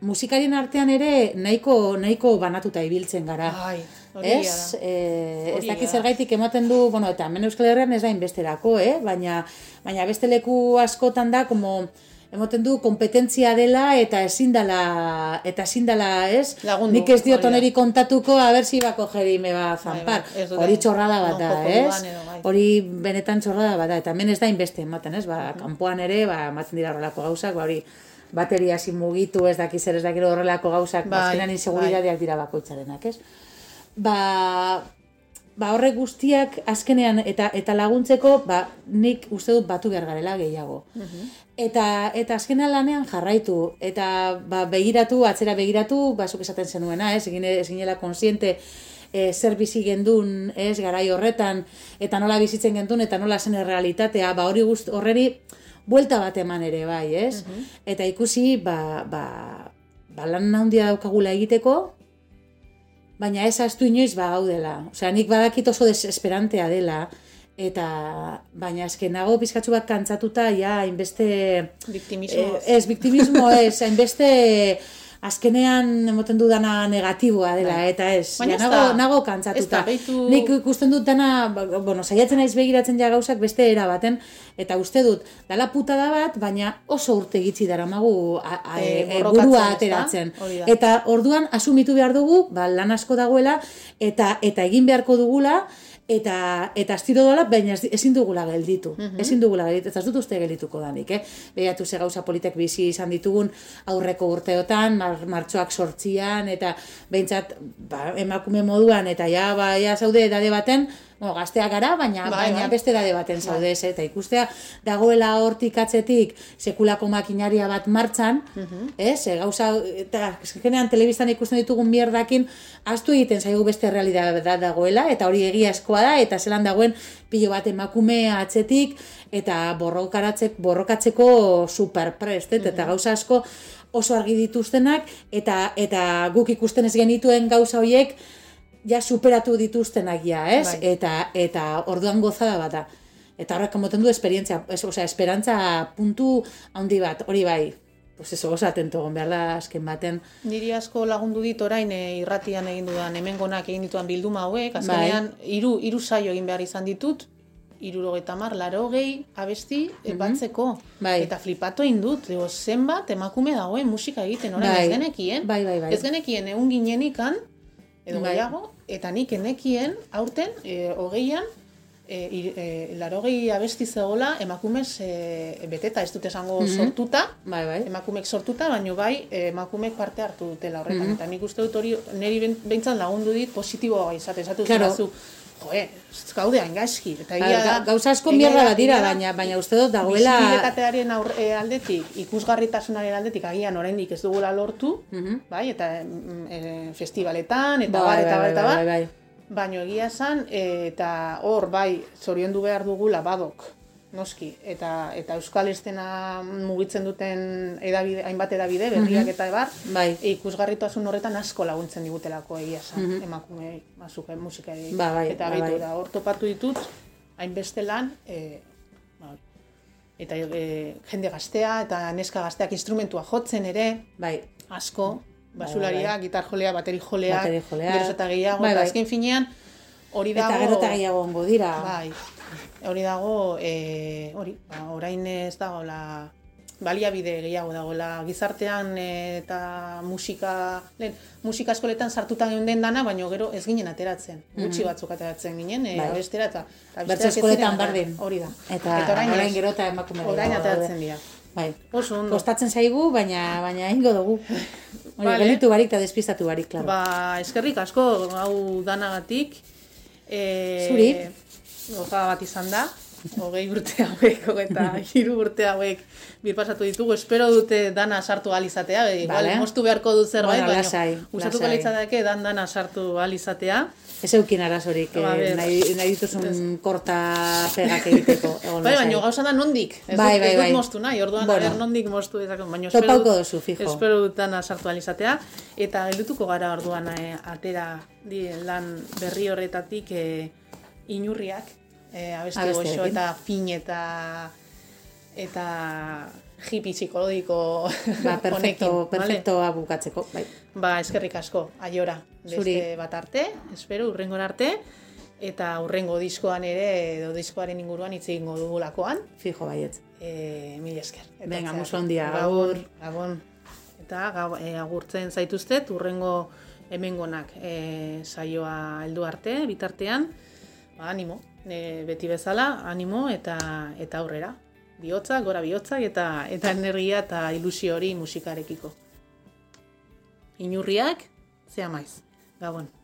musikarien artean ere nahiko nahiko banatuta ibiltzen gara. Bai. Ez, eh, ez dakit zergaitik ematen du, bueno, eta hemen Euskal Herrian ez da inbesterako, eh? baina, baina beste leku askotan da, como, emoten du kompetentzia dela eta ezin dela eta ezin dela, ez? Lagundu, Nik ez diot oneri kontatuko a ber si ba cogeri me va zampar. Bai, bai, Hori txorrada bat da, ez? Bai. Hori benetan txorrada bat da eta hemen ez da inbeste ematen, ez? Ba, kanpoan ere, ba ematen dira horrelako gauzak, ba hori bateria sin mugitu, ez dakiz ere ez dakiro horrelako gauzak, bai, azkenan inseguridadeak dira bakoitzarenak, ez? Ba, ba horrek guztiak azkenean eta eta laguntzeko ba nik uste dut batu behar garela gehiago. Mhm. Eta eta azkenean lanean jarraitu eta ba, begiratu atzera begiratu basuk esaten zenuena, ez egin eginela konsiente e, zer bizi gendun, ez garai horretan eta nola bizitzen gendun eta nola zen realitatea, ba hori gust horreri buelta bat eman ere bai, ez? Mhm. Eta ikusi ba ba ba lan handia daukagula egiteko, baina ez astu inoiz ba hau dela. Osea, nik badakit oso desesperantea dela, eta baina esken nago pizkatzu bat kantzatuta, ja, hainbeste... Victimismo. Eh, ez, victimismo ez, hainbeste azkenean emoten dudana negatiboa dela, bai. eta ez, Baina ja, nago, nago kantzatuta. Nik ikusten dut dana, ba, bueno, saiatzen naiz begiratzen ja gauzak beste era baten, eta uste dut, dala puta da bat, baina oso urte gitzi dara magu e, e, burua ateratzen. Eta orduan, asumitu behar dugu, ba, lan asko dagoela, eta eta egin beharko dugula, eta eta astiro dola baina ezin dugula gelditu. Mm Ezin dugula gelditu. Ez dut uste geldituko danik, eh? Beatu ze gauza politek bizi izan ditugun aurreko urteotan, mar, martxoak sortzian eta beintzat ba, emakume moduan eta ja ba ja zaude edade baten Bueno, gaztea gara, baina, bai, baina bai. beste dade baten bai. eta ikustea dagoela hortik atzetik sekulako makinaria bat martxan, uh -huh. ez, e, gauza, eta genean telebistan ikusten ditugun mierdakin, astu egiten zaigu beste realidad dagoela, eta hori egia eskoa da, eta zelan dagoen pilo bat emakume atzetik, eta borrokatzeko superprest, uh eta gauza asko oso argi dituztenak, eta, eta guk ikusten ez genituen gauza horiek, ja superatu dituztenak ja, ez? Bai. Eta, eta orduan gozada bat da. Eta horrek moten du esperientzia, es, osea, esperantza puntu handi bat, hori bai, pues eso, osa atento behar da azken baten. Niri asko lagundu dit orain e, irratian egin dudan, hemen gonak egin dituan bilduma hauek, azkenean, bai. iru, iru saio egin behar izan ditut, irurogeta mar, laro gehi, abesti, mm batzeko. Bai. Eta flipatu egin dut, digo, zenbat emakume dagoen musika egiten, orain bai. ez genekien. Bai, bai, bai. Ez genekien, egun ginenikan, edo bai. eta nik enekien, aurten, e, hogeian, e, e, larogei abesti zegoela, emakumez e, beteta, ez dut esango mm sortuta, bai, bai. emakumek sortuta, baino bai, emakumek parte hartu dutela horretan. Mm Eta nik uste dut hori, niri bentsat lagundu dit, positiboa izate, esatu claro joe, gaude hain gaizki. Eta bai, da, gauza asko mierda bat dira, baina, baina uste dut dagoela... Bizibidetatearen e, aldetik, ikusgarritasunaren aldetik, agian oraindik ez dugula lortu, uh bai, eta e, festivaletan, eta bai, bar, eta bar, eta bar, bai, bai, baina egia esan, eta hor, bai, zorion du behar dugula badok, noski eta eta euskal estena mugitzen duten edabide hainbat edabide berriak mm eta ebar bai ikusgarritasun horretan asko laguntzen digutelako egia esan mm -hmm. emakume masuke musika ba, bai, eta ba, bai. da hor topatu ditut hainbeste lan e, ba, eta e, jende gaztea eta neska gazteak instrumentua jotzen ere bai asko basularia, bai, bai. gitar jolea, bateri jolea, gero eta gehiago, bai, bai. azken finean, hori dago... Eta gero eta gehiago ongo dira. Bai, hori dago, e, hori, ba, orain ez dago la baliabide gehiago dagoela gizartean eta musika, lehen, musika eskoletan sartuta den dana, baina gero ez ginen ateratzen. Mm Gutxi batzuk ateratzen ginen, e, bai. bestera eta Bertze eskoletan berdin. Hori da. Eta, eta orain, orain gero eta emakume Orain ateratzen dira. Bai. Oso ondo. Kostatzen zaigu, baina baina ingo dugu. Hori, vale. gelitu barik eta despistatu barik, klaro. Ba, eskerrik asko, hau danagatik. E, Zuri? Goza bat izan da, hogei urte hauek, eta hiru urte hauek bir pasatu ditugu, espero dute dana sartu alizatea, vale. igual mostu beharko dut zerbait, bueno, baina usatuko litzateke dan dana sartu alizatea. Ez eukin arazorik, eh, nahi, nahi dituzun es... korta pegak egiteko. bai, baina gauza da nondik. Ez bai, bai, bai. dut mostu nahi, orduan bueno. nondik mostu ezak. Baina espero dut, dozu, fijo. espero dut dana sartu alizatea. Eta geldutuko gara orduan eh, atera di, lan berri horretatik eh, inurriak, e, abesti goxo eta fin eta eta hippie psikologiko ba, perfecto, perfecto vale? abukatzeko bai. ba, eskerrik asko, aiora beste bat arte, espero, urrengo arte eta urrengo diskoan ere edo diskoaren inguruan hitz egingo dugulakoan. Fijo baiet e, mil esker. Eta venga, muso handia, gaur gabon, eta gau, e, agurtzen zaituztet urrengo hemengonak e, saioa heldu arte, bitartean. Ba, animo, e, beti bezala, animo eta eta aurrera. Bihotza, gora bihotza eta eta energia eta ilusio hori musikarekiko. Inurriak, zea maiz. Gabon.